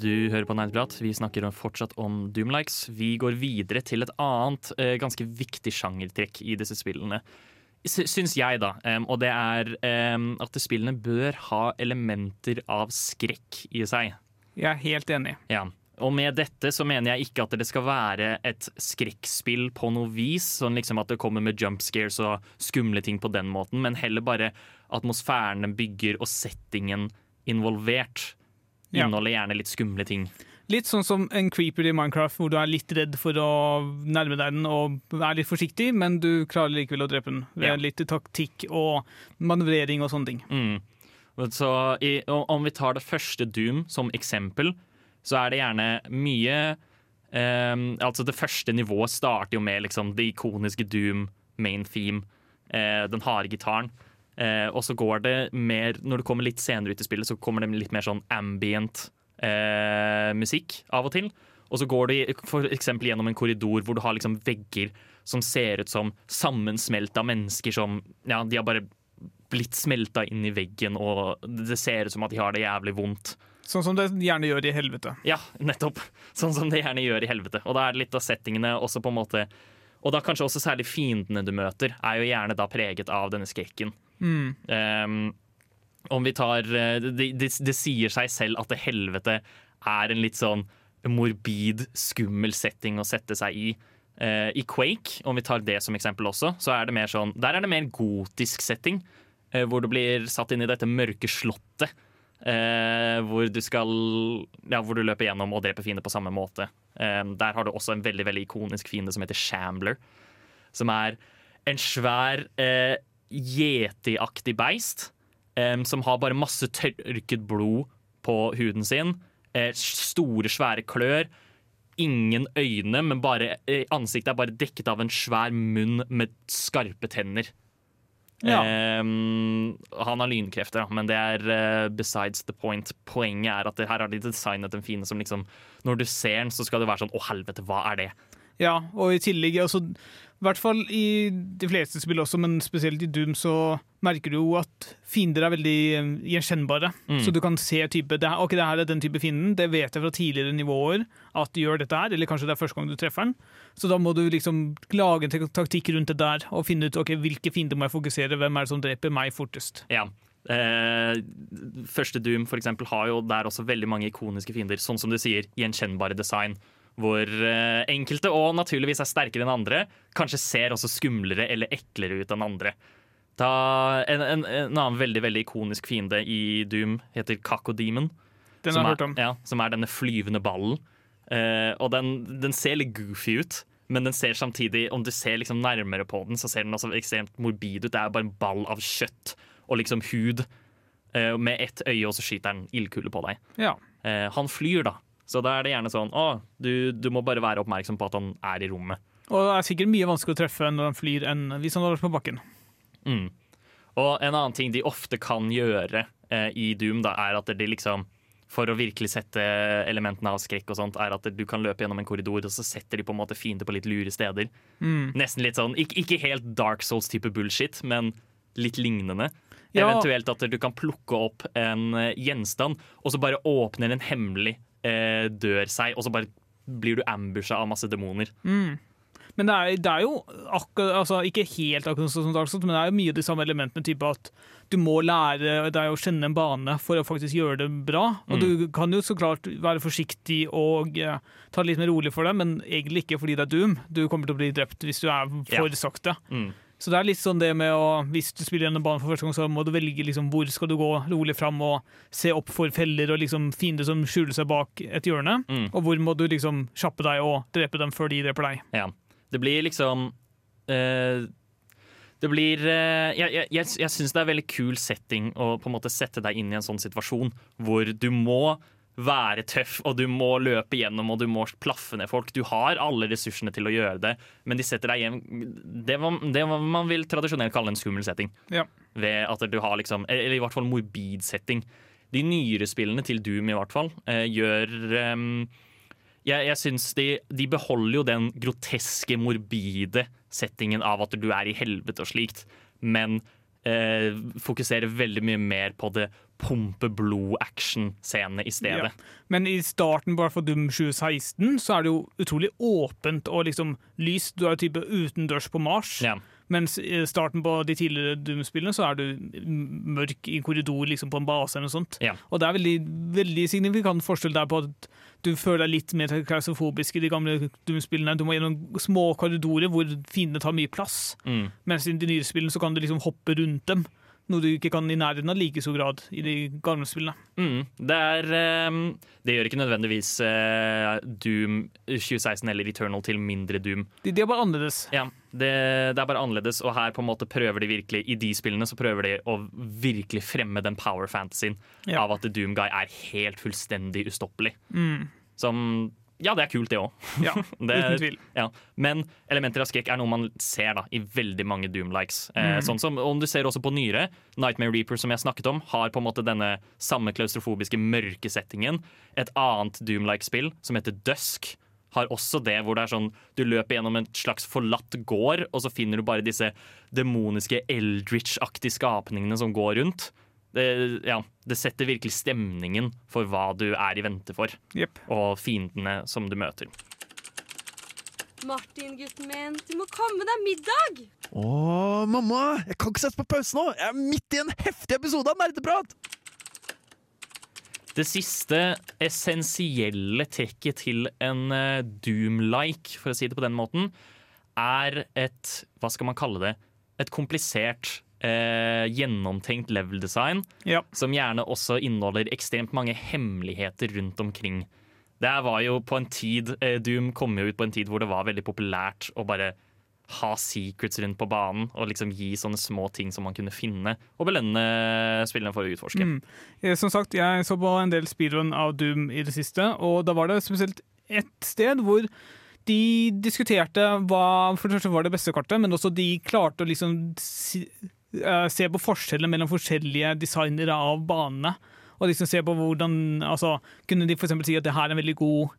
Du hører på Nerdprat. Vi snakker fortsatt om Doomlikes. Vi går videre til et annet eh, ganske viktig sjangertrekk i disse spillene. Sy- Syns jeg, da. og det er at spillene bør ha elementer av skrekk i seg. Jeg er helt enig. Ja. Og med dette så mener jeg ikke at det skal være et skrekkspill på noe vis, sånn liksom at det kommer med jump scares og skumle ting på den måten, men heller bare atmosfæren den bygger og settingen involvert. Inneholder gjerne litt skumle ting. Litt sånn som en creeper i Minecraft, hvor du er litt redd for å nærme deg den og er litt forsiktig, men du klarer likevel å drepe den ved Ja. litt taktikk og manøvrering og sånne ting. Mm. Så i, om vi tar det første Doom som eksempel, så er det gjerne mye ehm, Altså det første nivået starter jo med liksom det ikoniske Doom main theme, eh, den harde gitaren. Eh, og så går det mer Når du kommer litt senere ut i spillet, så kommer det litt mer sånn ambient eh, musikk av og til. Og så går du f.eks. gjennom en korridor hvor du har liksom vegger som ser ut som sammensmelta mennesker som Ja, de har bare blitt smelta inn i veggen, og det ser ut som at de har det jævlig vondt. Sånn som det gjerne gjør i helvete. Ja, nettopp. Sånn som det gjerne gjør i helvete. Og da er det litt av settingene også på en måte Og da kanskje også særlig fiendene du møter, er jo gjerne da preget av denne skrekken. Mm. Um, om vi tar eh, det, det, det sier seg selv at det helvete er en litt sånn morbid, skummel setting å sette seg i. Uh, I Quake, om vi tar det som eksempel også, så er det mer sånn Der er det mer gotisk setting. Uh, hvor du blir satt inn i dette mørke slottet. Uh, hvor du skal Ja, hvor du løper gjennom og dreper fiender på samme måte. Der har du også en veldig veldig ikonisk fiende som heter Shambler. Som er en svær yeti-aktig beist. um, som har bare masse tørket blod på huden sin. Uh, store, svære klør. Ingen øyne, men bare, uh, ansiktet er bare dekket av en svær munn med skarpe tenner. Ja. Um, han har lynkrefter, men det er uh, besides the point. Poenget er at det, her har de designet en fiende som liksom Når du ser den, så skal det være sånn Å, helvete, hva er det? Ja, og i tillegg altså, I hvert fall i de fleste spill også, men spesielt i Doom, så merker du jo at fiender er veldig eh, gjenkjennbare. Mm. Så du kan se type det, Ok, det her er den type fienden. Det vet jeg fra tidligere nivåer at du gjør dette her, eller kanskje det er første gang du treffer den. Så da må du liksom lage en taktikk rundt det der og finne ut ok, hvilke fiender må jeg fokusere, hvem er det som dreper meg fortest. Ja. Eh, første Doom for eksempel, har jo der også veldig mange ikoniske fiender. Sånn som du sier, gjenkjennbare design. Hvor eh, enkelte, og naturligvis er sterkere enn andre, kanskje ser også skumlere eller eklere ut enn andre. En, en, en annen veldig veldig ikonisk fiende i Doom heter Kakodemon. Den som er. Ja, som er denne flyvende ballen. Eh, og den, den ser litt goofy ut, men den ser samtidig, om du ser liksom nærmere på den, så ser den også ekstremt morbid ut. Det er bare en ball av kjøtt og liksom hud eh, med ett øye, og så skyter den ildkule på deg. Ja. Eh, han flyr, da. Så da er det gjerne sånn Å, du, du må bare være oppmerksom på at han er i rommet. Og det er sikkert mye vanskeligere å treffe når han flyr enn hvis han hadde vært på bakken. Mm. Og en annen ting de ofte kan gjøre eh, i Doom, da, er at de liksom for å virkelig sette elementene av skrekk og sånt, er at du kan løpe gjennom en korridor, og så setter de på en måte fiender på litt lure steder. Mm. Nesten litt sånn, ikke, ikke helt Dark Souls-type bullshit, men litt lignende. Ja. Eventuelt at du kan plukke opp en eh, gjenstand, og så bare åpner en hemmelig eh, dør seg, og så bare blir du ambusha av masse demoner. Men det er, det er jo akkurat, altså ikke helt akkurat sånn som Dark Souls, men det er jo mye de samme elementene. Type at du må lære deg å kjenne en bane for å faktisk gjøre det bra. Og du kan jo så klart være forsiktig og eh, ta det litt mer rolig for det, men egentlig ikke fordi det er Doom. Du kommer til å bli drept hvis du er for Ja. sakte. Mm. Så det er litt sånn det med å Hvis du spiller gjennom banen for første gang, så må du velge liksom hvor skal du gå rolig fram og se opp for feller og liksom fiender som skjuler seg bak et hjørne. Mm. Og hvor må du liksom kjappe deg og drepe dem før de dreper deg. Ja. Det blir liksom eh, Det blir eh, Jeg, jeg, jeg, jeg syns det er veldig kul setting å på en måte sette deg inn i en sånn situasjon hvor du må være tøff, og du må løpe gjennom og du må plaffe ned folk. Du har alle ressursene til å gjøre det, men de setter deg hjem Det var det var man vil tradisjonelt kalle en skummel setting. Ja. Ved at du har liksom Eller i hvert fall morbid setting. De nyere spillene til Doom i hvert fall eh, gjør um, jeg, jeg synes de, de beholder jo den groteske, morbide settingen av at du er i helvete og slikt, men eh, fokuserer veldig mye mer på det pumpe blod-action-scenene i stedet. Ja. Men i starten bare for Doom 2016 så er det jo utrolig åpent og liksom lyst. Du er jo type utendørs på Mars. Ja. Mens i starten på de tidligere Doom-spillene så er du mørk i korridor liksom på en base eller noe sånt. Ja. Og det er veldig, veldig signifikant forskjell der på at du føler deg litt mer klaustrofobisk i de gamle Doom-spillene. Du må gjennom små korridorer hvor fiendene tar mye plass. Mm. Mens i de nye spillene så kan du liksom hoppe rundt dem. Noe du ikke kan i nærheten av like stor grad i de gamle spillene. Mm. Det er ehm, Det gjør ikke nødvendigvis eh, Doom 2016 eller Eternal til mindre Doom. De, de er bare annerledes. Ja, det, det er bare annerledes, og her på en måte prøver de virkelig I de spillene så prøver de å virkelig fremme den power fantasyen Ja. av at Doomguy er helt fullstendig ustoppelig. Mm. Som Ja, det er kult, det òg. Ja, uten tvil. Ja. Men elementer av skrekk er noe man ser da i veldig mange Doom-likes. Eh, sånn som, om du ser også på nyere, Nightmare Reaper, som jeg snakket om, har på en måte denne samme klaustrofobiske mørke settingen. Et annet Doom-like-spill som heter Dusk, har også det hvor det er sånn du løper gjennom en slags forlatt gård, og så finner du bare disse demoniske Eldritch-aktige skapningene som går rundt. Det, ja, det setter virkelig stemningen for hva du er i vente for, yep. og fiendene som du møter. Martin, gutten min, du må komme deg middag! Å, mamma! Jeg kan ikke sette på pause nå! Jeg er midt i en heftig episode av Nerdeprat! Det siste essensielle trekket til en eh, Doom-like, for å si det på den måten, er et Hva skal man kalle det? Et komplisert, eh, gjennomtenkt level design, Ja. som gjerne også inneholder ekstremt mange hemmeligheter rundt omkring. Det var jo på en tid eh, Doom kom jo ut på en tid hvor det var veldig populært å bare ha secrets rundt på banen og liksom gi sånne små ting som man kunne finne, og belønne spillerne for å utforske. Mm. Eh, Som sagt, jeg så på en del speedrun av Doom i det siste, og da var det spesielt ett sted hvor de diskuterte hva for det første var det beste kartet, men også de klarte å liksom si, uh, se på forskjellene mellom forskjellige designere av banene. Og liksom se på hvordan altså, Kunne de f.eks. si at det her er en veldig god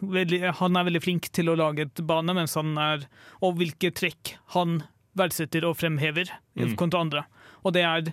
veldig, Han er veldig flink til å lage et bane, mens han er Og hvilke trekk han verdsetter og fremhever Mm. kontra andre. Og det er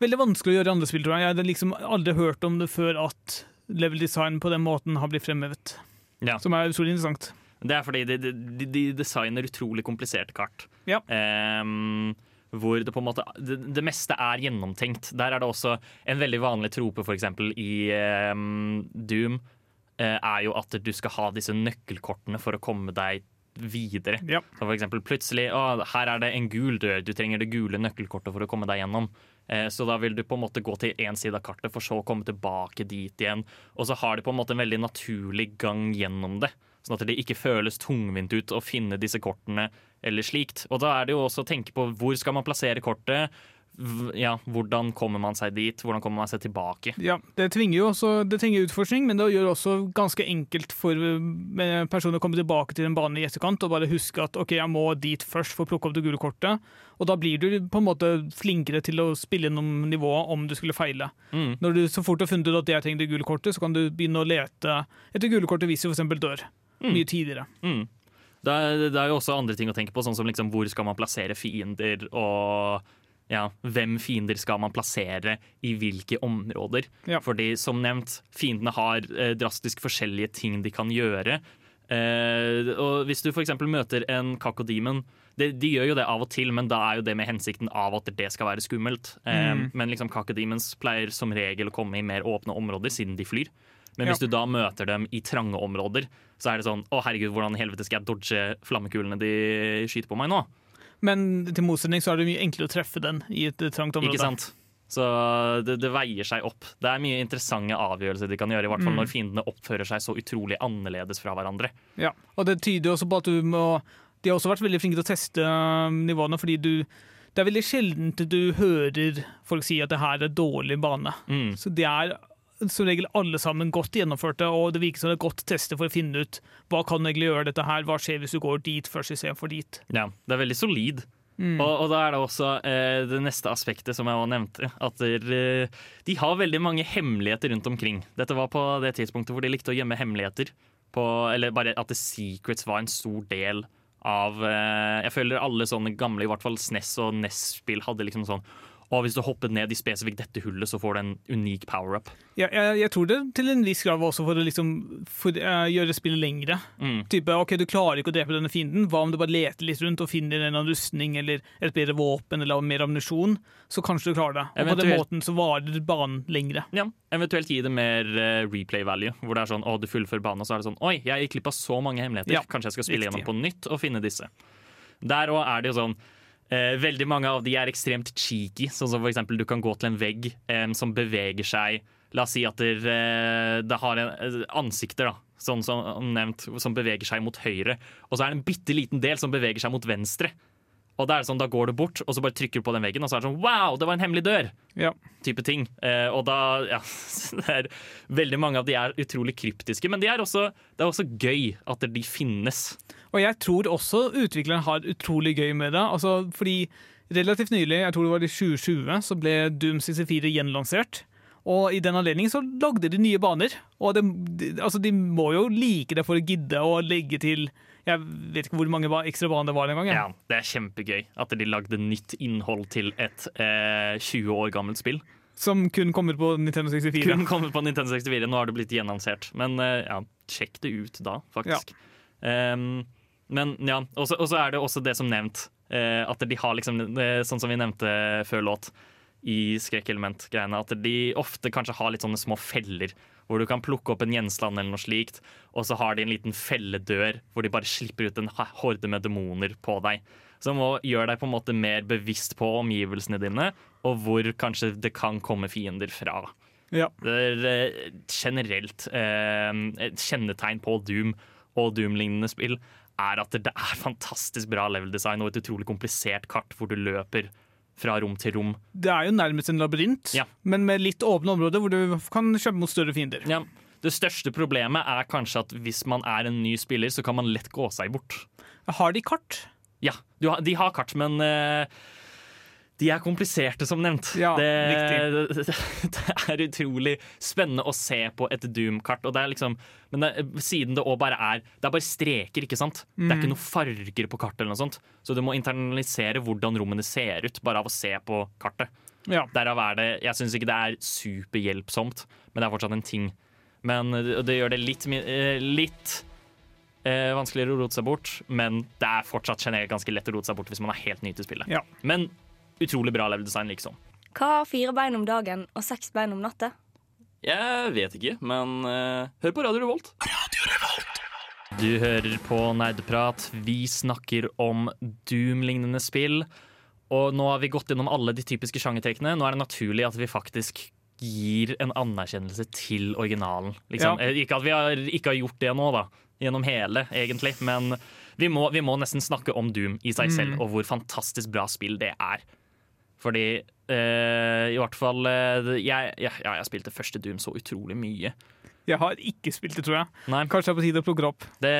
veldig vanskelig å gjøre i andre spill, tror jeg. Jeg har liksom aldri hørt om det før at level design på den måten har blitt fremhevet. Ja. Som er utrolig interessant. Det er fordi de, de, de, de designer utrolig kompliserte kart. Ja. Um, hvor det på en måte det, det meste er gjennomtenkt. Der er det også en veldig vanlig trope, eksempel i um, Doom, eh, er jo at du skal ha disse nøkkelkortene for å komme deg videre. Ja. Så for eksempel plutselig å, her er det en gul dør, du trenger det gule nøkkelkortet for å komme deg gjennom. Eh, Så da vil du på en måte gå til én side av kartet, for så å komme tilbake dit igjen. Og så har de på en måte en veldig naturlig gang gjennom det. Sånn at det ikke føles tungvint ut å finne disse kortene eller slikt. Og da er det jo også å tenke på hvor skal man plassere kortet. Ja, hvordan kommer man seg dit? Hvordan kommer man seg tilbake? Ja, det tvinger jo også det tvinger utforskning, men det gjør også ganske enkelt for eh, personer å komme tilbake til en bane i etterkant og bare huske at ok, jeg må dit først for å plukke opp det gule kortet. Og da blir du på en måte flinkere til å spille gjennom nivået om du skulle feile. Mm. Når du så fort har funnet ut at jeg trenger det gule kortet, så kan du begynne å lete etter gule kortet hvis du f.eks. dør. Mye tidligere. Mm. Det, er, det er jo også andre ting å tenke på, sånn som liksom hvor skal man plassere fiender, og ja, hvem fiender skal man plassere i hvilke områder. Ja. Fordi som nevnt, fiendene har eh, drastisk forskjellige ting de kan gjøre. Eh, og hvis du f.eks. møter en kakodemon de, de gjør jo det av og til, men da er jo det med hensikten av at det skal være skummelt. Eh, Mm. Men liksom kakodemons pleier som regel å komme i mer åpne områder, siden de flyr. Men Ja. hvis du da møter dem i trange områder, så er det sånn Å, herregud, hvordan i helvete skal jeg dodge flammekulene de skyter på meg nå? Men til motsetning så er det mye enklere å treffe den i et eh, trangt område. Ikke sant? Så det, det veier seg opp. Det er mye interessante avgjørelser de kan gjøre, i hvert fall Mm. når fiendene oppfører seg så utrolig annerledes fra hverandre. Ja, og det tyder også på at du må De har også vært veldig flinke til å teste um, nivåene, fordi du Det er veldig sjeldent du hører folk si at det her er dårlig bane. Mm. Så det er som regel alle sammen godt gjennomførte, og det virker som det er godt testet for å finne ut hva kan du egentlig gjøre dette her, hva skjer hvis du går dit først istedenfor dit. Ja, det er veldig solid. Mm. Og, og da er det også eh, det neste aspektet som jeg også nevnte. At der, eh, de har veldig mange hemmeligheter rundt omkring. Dette var på det tidspunktet hvor de likte å gjemme hemmeligheter. På, eller bare at The Secrets var en stor del av eh, Jeg føler alle sånne gamle, i hvert fall SNES og NES-spill hadde liksom sånn og hvis du hopper ned i spesifikt dette hullet, så får du en unik power-up. Ja, jeg, jeg tror det til en viss grad var også for å liksom, for, uh, gjøre spillet lengre. Mm. Type, ok, Du klarer ikke å drepe denne fienden. Hva om du bare leter litt rundt og finner en rustning eller et bedre våpen eller mer ammunisjon? Så kanskje du klarer det. Og på den måten så varer banen lengre. Ja, Eventuelt gi det mer uh, replay value, hvor det er sånn å, du fullfører banen, og så er det sånn oi, jeg gikk glipp av så mange hemmeligheter. Ja, Kanskje jeg skal spille riktig. gjennom på nytt og finne disse. Der òg er det jo sånn eh, Veldig mange av de er ekstremt cheeky. Sånn som for eksempel du kan gå til en vegg eh, som beveger seg La oss si at det, eh, det har en, eh, ansikter, da, sånn som nevnt, som beveger seg mot høyre. Og så er det en bitte liten del som beveger seg mot venstre. Og da er det sånn, da går du bort og så bare trykker du på den veggen, og så er det sånn Wow, det var en hemmelig dør! Ja. type ting. Eh, og da, ja, det er Veldig mange av de er utrolig kryptiske, men de er også, det er også gøy at de finnes. Og jeg tror også utvikleren har utrolig gøy med det. Altså, fordi relativt nylig, jeg tror det var i 2020, så ble Doom 64 gjenlansert. Og i den anledning så lagde de nye baner. Og de, de, altså de må jo like det for å gidde å legge til Jeg vet ikke hvor mange ekstra baner det var den gangen. Ja, Det er kjempegøy at de lagde nytt innhold til et eh, 20 år gammelt spill. Som kun kommer på Nintendo 64. Kun kommer på Nintendo 64, nå har det blitt gjenlansert. Men eh, ja, sjekk det ut da, faktisk. Ehm, men ja, og så er det også det som nevnt. eh, at de har liksom, eh, sånn som vi nevnte før låt, i skrekkelement-greiene, at de ofte kanskje har litt sånne små feller. Hvor du kan plukke opp en gjenstand eller noe slikt, og så har de en liten felledør hvor de bare slipper ut en horde med demoner på deg. Som gjør deg på en måte mer bevisst på omgivelsene dine, og hvor kanskje det kan komme fiender fra. Ja. Det er eh, generelt eh, et kjennetegn på Doom og Doom-lignende spill er at det er fantastisk bra level design og et utrolig komplisert kart hvor du løper fra rom til rom. Det er jo nærmest en labyrint, Ja. men med litt åpne områder hvor du kan kjempe mot større fiender. Ja. Det største problemet er kanskje at hvis man er en ny spiller, så kan man lett gå seg bort. Har de kart? Ja, har, de har kart, men eh, de er kompliserte, som nevnt. Ja, det, det, det er utrolig spennende å se på et Doom-kart. Liksom, men det, siden det også bare er Det er bare streker, ikke sant? Det er ikke noen farger på kartet, eller noe sånt. så du må internalisere hvordan rommene ser ut bare av å se på kartet. Ja. Derav er det Jeg syns ikke det er superhjelpsomt, men det er fortsatt en ting. Men det, det gjør det litt, eh, litt eh, vanskeligere å rote seg bort, men det er fortsatt generelt ganske lett å rote seg bort hvis man er helt ny til spillet. Ja. Men utrolig bra leveldesign liksom. Hva har fire bein om dagen og seks bein om natta? Jeg vet ikke, men uh, hør på Radio Revolt. Radio Revolt. Du hører på Nerdeprat. Vi snakker om Doom-lignende spill. Og nå har vi gått gjennom alle de typiske sjangertrekkene. Nå er det naturlig at vi faktisk gir en anerkjennelse til originalen. Liksom. Ja. Eh, Ikke at vi har, ikke har gjort det nå, da. Gjennom hele, egentlig. Men vi må, vi må nesten snakke om Doom i seg selv, og hvor fantastisk bra spill det er. Fordi eh, i hvert fall eh, jeg, jeg, ja, jeg spilte første Doom så utrolig mye. Jeg har ikke spilt det, tror jeg. Nei, Kanskje det er på tide å plukke det opp. det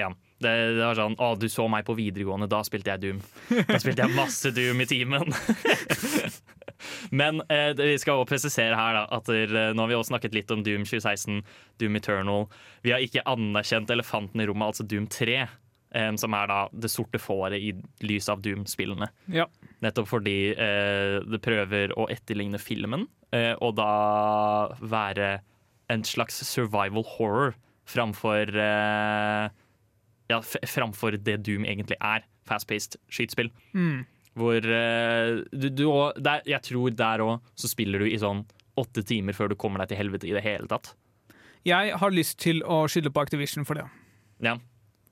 Ja. Det, det var sånn Å, du så meg på videregående, da spilte jeg Doom. Da spilte jeg masse Doom i timen. Men eh, vi skal også presisere her da at der, eh, nå har vi også snakket litt om Doom 2016, Doom Eternal. Vi har ikke anerkjent elefanten i rommet, altså Doom 3. eh, som er da det sorte fåret i lys av Doom-spillene. Ja. Nettopp fordi uh, det prøver å etterligne filmen, uh, og da være en slags survival horror framfor uh, ja, framfor det Doom egentlig er. Fast-paced skytespill. Mm. Hvor du, du og- der, Jeg tror der òg så spiller du i sånn åtte timer før du kommer deg til helvete i det hele tatt. Jeg har lyst til å skylde på Activision for det. Ja,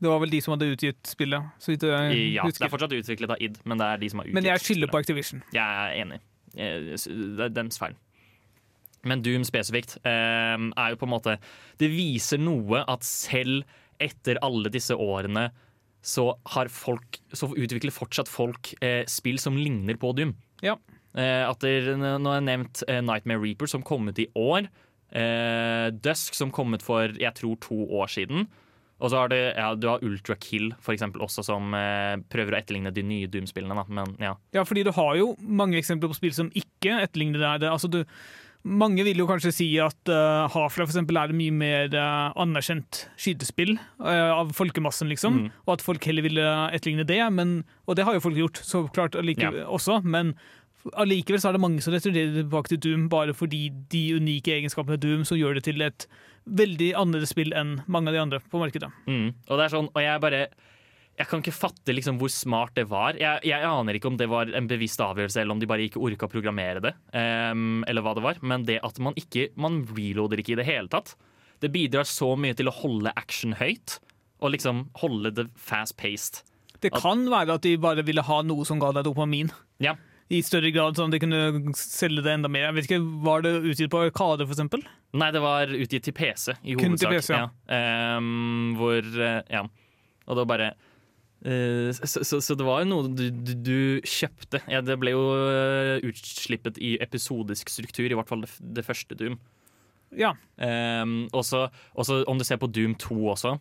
Det var vel de som hadde utgitt spillet. Så vidt jeg ja, ja Det er fortsatt utviklet av id, men det er de som har utgitt Men jeg skylder på Activision. Jeg er enig. Det er dems feil. Men Doom spesifikt eh, er jo på en måte Det viser noe at selv etter alle disse årene så har folk Så utvikler fortsatt folk eh, spill som ligner på Doom. Ja. Eh, at det, nå har jeg nevnt eh, Nightmare Reaper, som kom ut i år. Eh, Dusk, som kom ut for jeg tror to år siden. Og så har det, ja, du har Ultra Kill, for eksempel, også, som eh, prøver å etterligne de nye Doom-spillene. Men ja. Ja, fordi du har jo mange eksempler på spill som ikke etterligner det. Det. Altså, du, mange vil jo kanskje si at uh, Hafla for eksempel, er et mye mer uh, anerkjent skytespill uh, av folkemassen, liksom. Mm. Og at folk heller ville etterligne det. Men, og det har jo folk gjort, så klart allike, også. Men allikevel så er det mange som returnerer tilbake til Doom bare fordi de unike egenskapene Doom som gjør det til et veldig annerledes spill enn mange av de andre på markedet. Mm. Og det er sånn, og jeg bare Jeg kan ikke fatte liksom hvor smart det var. Jeg, jeg aner ikke om det var en bevisst avgjørelse, eller om de bare ikke orka å programmere det. Um, eller hva det var. Men det at man ikke Man reloader ikke i det hele tatt. Det bidrar så mye til å holde action høyt, og liksom holde det fast-paced. Det kan være at de bare ville ha noe som ga deg dopamin. Ja. I større grad, sånn at de kunne selge det enda mer. Jeg vet ikke, Var det utgitt på Arkade, eksempel? Nei, det var utgitt til PC, i Kun til. PC, ja. Ehm, hvor eh, Ja. Og det var bare eh, så, så, så det var jo noe du, du, du kjøpte. Ja, det ble jo eh, utslippet i episodisk struktur, i hvert fall det, det første Doom. Ja. Um, også, også om du ser på Doom 2 også,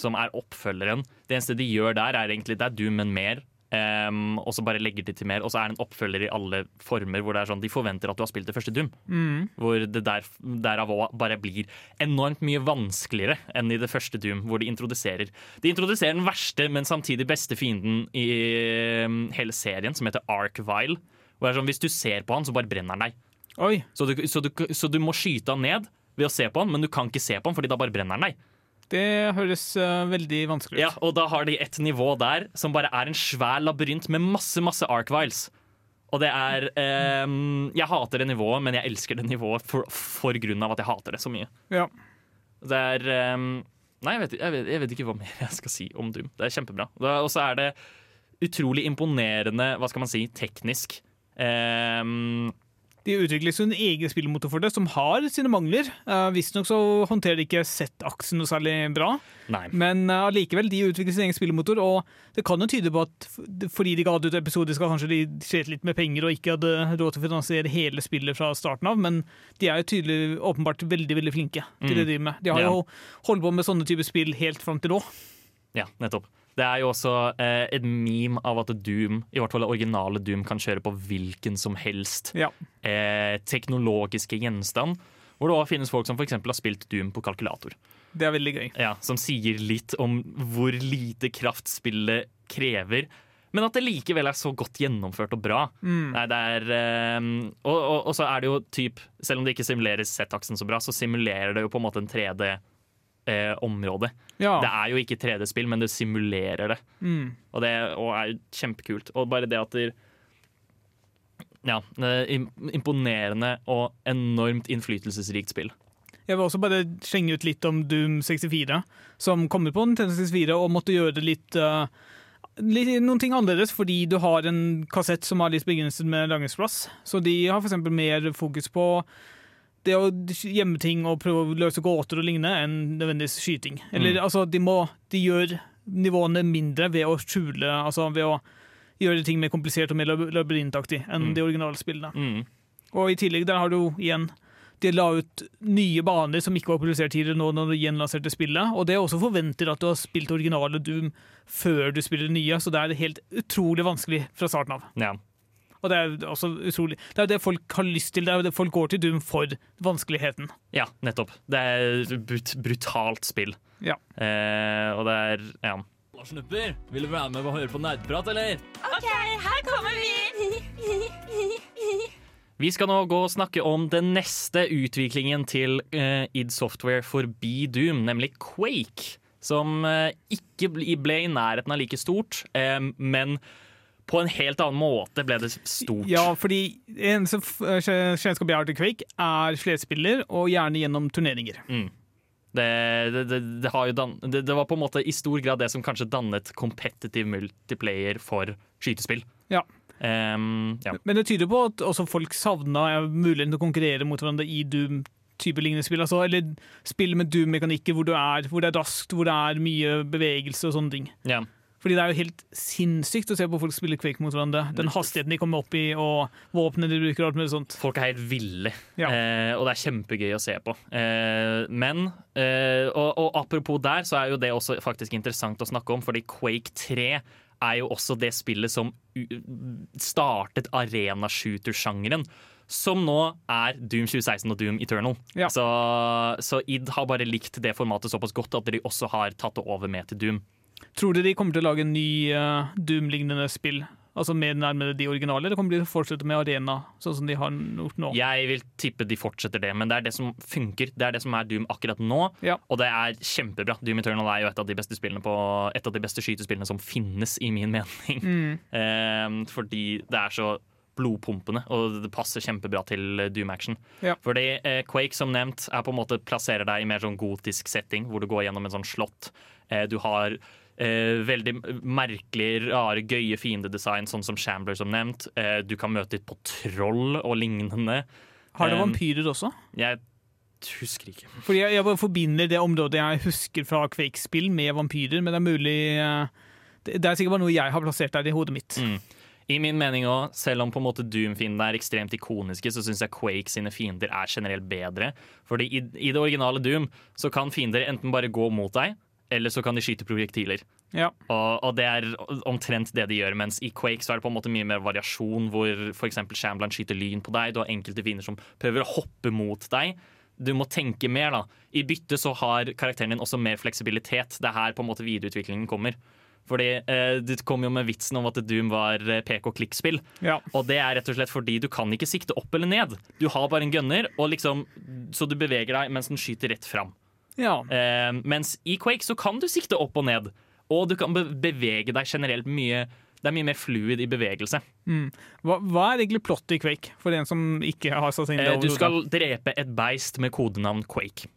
som er oppfølgeren. Det eneste de gjør der, er egentlig det er Doom, men mer. Um, og så bare legger de til mer. Og så er det en oppfølger i alle former hvor det er sånn de forventer at du har spilt det første Doom. Mm. Hvor det der, derav òg bare blir enormt mye vanskeligere enn i det første Doom, hvor de introduserer De introduserer den verste, men samtidig beste fienden i um, hele serien, som heter Arkvile. Hvor det er sånn, Hvis du ser på han, så bare brenner han deg. Så du, så, du, så du må skyte han ned ved å se på han, men du kan ikke se på han, fordi da bare brenner han deg. Det høres uh, veldig vanskelig ut. Ja, og da har de et nivå der som bare er en svær labyrint med masse, masse Arkviles. Og det er ehm, Jeg hater det nivået, men jeg elsker det nivået for, for grunn av at jeg hater det så mye. Ja. Det er ehm, Nei, jeg vet, jeg, vet, jeg vet ikke hva mer jeg skal si om Doom. Det er kjempebra. Og så er det utrolig imponerende, hva skal man si, teknisk. Ehm, De utvikler sin egen spillmotor for det, som har sine mangler. Uh, Visstnok så håndterer de ikke Z-aksen noe særlig bra, nei. men allikevel, uh, de utvikler sin egen spillmotor, og det kan jo tyde på at fordi de ga ut episodisk, kanskje de slet litt med penger og ikke hadde råd til å finansiere hele spillet fra starten av, men de er jo tydelig åpenbart veldig veldig flinke til det de driver med. De har Ja. jo holdt på med sånne typer spill helt fram til nå. Ja, nettopp. Det er jo også eh, et meme av at Doom, i hvert fall det originale Doom, kan kjøre på hvilken som helst Ja. eh, teknologiske gjenstand. Hvor det også finnes folk som eksempel har spilt Doom på kalkulator. Det er veldig gøy. Ja, Som sier litt om hvor lite kraft spillet krever. Men at det likevel er så godt gjennomført og bra. Mm. Nei, det er, eh, og, og, og så er det jo typ Selv om det ikke simulerer Z-aksen så bra, så simulerer det jo på en måte en 3D-område. Ja. Det er jo ikke 3D-spill, men det simulerer det. Mm. Og det og er jo kjempekult. Og bare det at det, Ja, eh, Imponerende og enormt innflytelsesrikt spill. Jeg vil også bare slenge ut litt om Doom 64, som kommer på Nintendo 64 og måtte gjøre det litt, uh, litt noen ting annerledes, fordi du har en kassett som har litt begrenset med lagringsplass. Så de har f.eks. mer fokus på det å gjemme ting og prøve å løse gåter og lignende, enn nødvendigvis skyting. Eller altså, de, må, de gjør nivåene mindre ved å skjule Altså ved å gjøre ting mer komplisert og mer lab- labyrintaktig enn de originale spillene. Mm. Og i tillegg der har du igjen De la ut nye baner som ikke var publisert tidligere nå når de gjenlanserte spillet. Og det er også forventer at du har spilt originale Doom før du spiller det nye, så det er helt utrolig vanskelig fra starten av. Ja. Og det er også utrolig Det er jo det folk har lyst til. Det er jo det folk går til Doom for vanskeligheten. ja, nettopp. Det er et brut brutalt spill. Ja. Eh, og det er ja. Snupper, vil du være med og høre på nerdprat, eller? OK, her kommer vi! Vi skal nå gå og snakke om den neste utviklingen til uh, id Software forbi Doom, nemlig Quake. Som uh, ikke ble i nærheten av like stort, eh, men på en helt annen måte ble det stort. Ja, fordi eneste f- kjennskap jeg har til Quake, er flerspiller, og gjerne gjennom turneringer. Det, det, det, det, det, var på en måte i stor grad det som kanskje dannet competitive multiplayer for skytespill. Ja. Um, ja. Men det tyder på at også folk savna muligheten til å konkurrere mot hverandre i Doom-type lignende spill. Altså, eller spill med Doom-mekanikker hvor, hvor det er raskt, hvor det er mye bevegelse og sånne ting. Ja. Fordi det er jo helt sinnssykt å se på folk spille Quake mot hverandre. Den hastigheten de kommer opp i, og våpnene de bruker. og alt mulig sånt. Folk er helt ville, Ja. eh, og det er kjempegøy å se på. Eh, men eh, og, og apropos der, så er jo det også faktisk interessant å snakke om, fordi Quake 3 er jo også det spillet som startet arena-shooter-sjangeren. Som nå er Doom 2016 og Doom Eternal. Ja. Så, så id har bare likt det formatet såpass godt at de også har tatt det over med til Doom. Tror dere de kommer til å lage en ny uh, Doom-lignende spill? Altså mer nærmere de originale, eller kommer de til å fortsette med Arena, sånn som de har gjort nå? Jeg vil tippe de fortsetter det, men det er det som funker. Det er det som er Doom akkurat nå, Ja. og det er kjempebra. Doom Eternal er jo et av de beste, på, et av de beste skytespillene som finnes, i min mening. Eh, fordi det er så blodpumpende, og det passer kjempebra til Doom Action. Ja. Fordi eh, Quake, som nevnt, er på en måte plasserer deg i mer sånn gotisk setting, hvor du går gjennom en sånn slott. Eh, du har eh, veldig merkelig, rare, gøye fiendedesign, sånn som Shambler, som nevnt. Eh, du kan møte på troll og lignende. Har det Um, vampyrer også? Jeg husker ikke. Fordi jeg, jeg forbinder det området jeg husker fra Quake-spill med vampyrer, men det er mulig eh, det, det er sikkert bare noe jeg har plassert der i hodet mitt. Mm. I min mening også, selv om på en måte Doom-fiendene er ekstremt ikoniske, så syns jeg Quake sine fiender er generelt bedre. Fordi i, i det originale Doom så kan fiender enten bare gå mot deg, eller så kan de skyte projektiler. Ja. Og, og det er omtrent det de gjør. Mens i Quake så er det på en måte mye mer variasjon, hvor f.eks. Shamblan skyter lyn på deg. Du har enkelte fiender som prøver å hoppe mot deg. Du må tenke mer, da. I bytte så har karakteren din også mer fleksibilitet. Det er her på en måte videreutviklingen kommer. Fordi eh, Det kom jo med vitsen om at Doom var eh, pek-og-klikk-spill. Ja. Og det er rett og slett fordi du kan ikke sikte opp eller ned. Du har bare en gunner, liksom, så du beveger deg mens den skyter rett fram. Ja. Eh, mens i Quake så kan du sikte opp og ned. Og du kan bevege deg generelt mye Det er mye mer fluid i bevegelse. Hva, hva er egentlig plottet i Quake, for en som ikke har satt seg inn i det Eh, du skal drepe et beist med kodenavn Quake.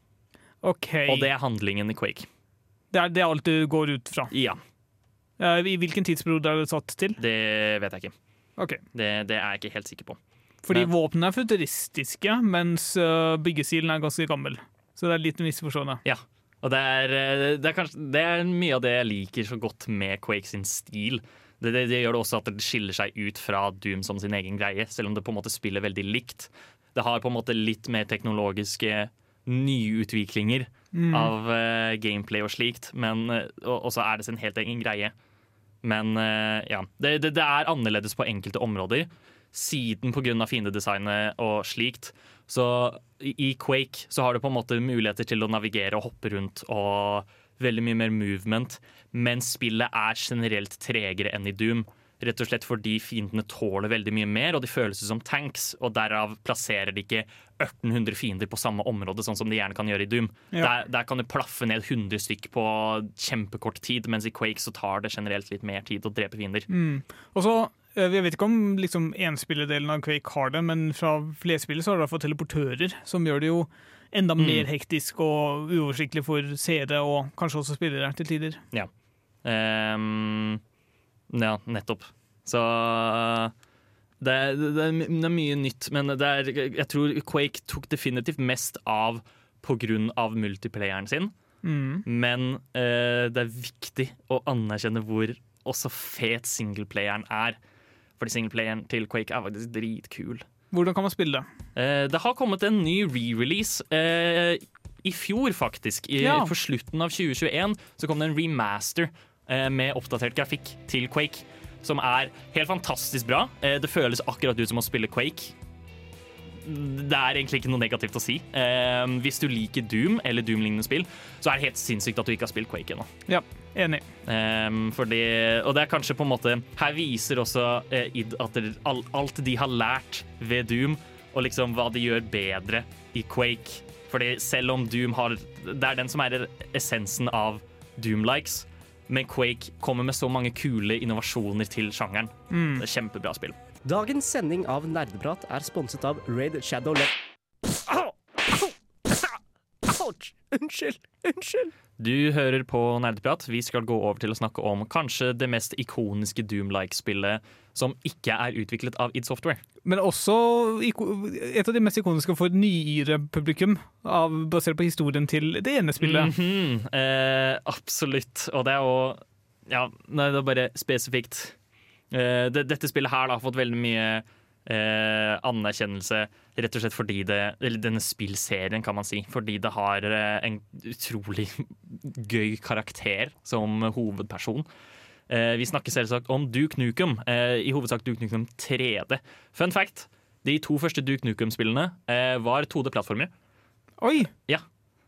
Okay. Og det er handlingen i Quake. det er det alt du går ut fra. Ja, Eh, I hvilken tidsperiode er det satt til? det vet jeg ikke. Okay. Det, det er jeg ikke helt sikker på. Fordi våpnene er futuristiske, mens uh, byggestilen er ganske gammel. Så det er litt misforstående. Ja. Og det er, eh, det, er kanskje, det er mye av det jeg liker så godt med Quake sin stil. Det, det, det gjør det også at det skiller seg ut fra Doom som sin egen greie, selv om det på en måte spiller veldig likt. Det har på en måte litt mer teknologiske nyutviklinger av uh, gameplay og slikt, men eh, og, og så er det sin helt egen greie. Men uh, ja, det, det, det er annerledes på enkelte områder. Siden pga. fiendedesignet og slikt. Så i Quake så har du på en måte muligheter til å navigere og hoppe rundt og veldig mye mer movement, men spillet er generelt tregere enn i Doom. Rett og slett fordi fiendene tåler veldig mye mer, og de føles som tanks. Og derav plasserer de ikke 1800 fiender på samme område, sånn som de gjerne kan gjøre i Doom. Ja. Der, der kan du plaffe ned 100 stykk på kjempekort tid, mens i Quake så tar det generelt litt mer tid å drepe fiender. Og så Jeg vet ikke om liksom enspillerdelen av Quake har det, men fra flerspillet så har det hvert teleportører, som gjør det jo enda Mm. mer hektisk og uoversiktlig for seere og kanskje også spillere til tider. Ehm, ja, nettopp. Så det er, det, er, det er mye nytt, men det er, jeg tror Quake tok definitivt mest av av multiplayeren sin. Mm. Men uh, det er viktig å anerkjenne hvor også fet singleplayeren er. Fordi singleplayeren til Quake er faktisk dritkul. Hvordan kan man spille det? Eh, det har kommet en ny re-release eh, i fjor, faktisk. I, Ja. På slutten av 2021 så kom det en remaster eh, med oppdatert grafikk til Quake. Som er helt fantastisk bra. Eh, det føles akkurat ut som å spille Quake. Det er egentlig ikke noe negativt å si. Eh, hvis du liker Doom eller Doom-lignende spill, så er det helt sinnssykt at du ikke har spilt Quake ennå. Ja, enig. Ehm, fordi, og det er kanskje på en måte Her viser også eh, id at det, all, alt de har lært ved Doom, og liksom hva de gjør bedre i Quake. Fordi selv om Doom har Det er den som er essensen av Doom-likes. Men Quake kommer med så mange kule innovasjoner til sjangeren. Det er Kjempebra spill. Dagens sending av Nerdeprat er sponset av Raid Shadow Le... Ouch! Unnskyld! Unnskyld! Du hører på Nerdeprat. Vi skal gå over til å snakke om kanskje det mest ikoniske Doom-like-spillet som ikke er utviklet av id Software. Men også et av de mest ikoniske for nyere publikum, av, basert på historien til det ene spillet. Mhm, eh, absolutt. Og det er jo Ja, nei, det er bare spesifikt. Eh, dette spillet her da, har fått veldig mye eh, anerkjennelse rett og slett fordi det Eller denne spillserien, kan man si. Fordi det har eh, en utrolig gøy karakter som hovedperson. Eh, vi snakker selvsagt om Duke Nukem, eh, i hovedsak Duke Nukem 3D. Fun fact, de to første Duke Nukem-spillene eh, var 2D-plattformer. Oi!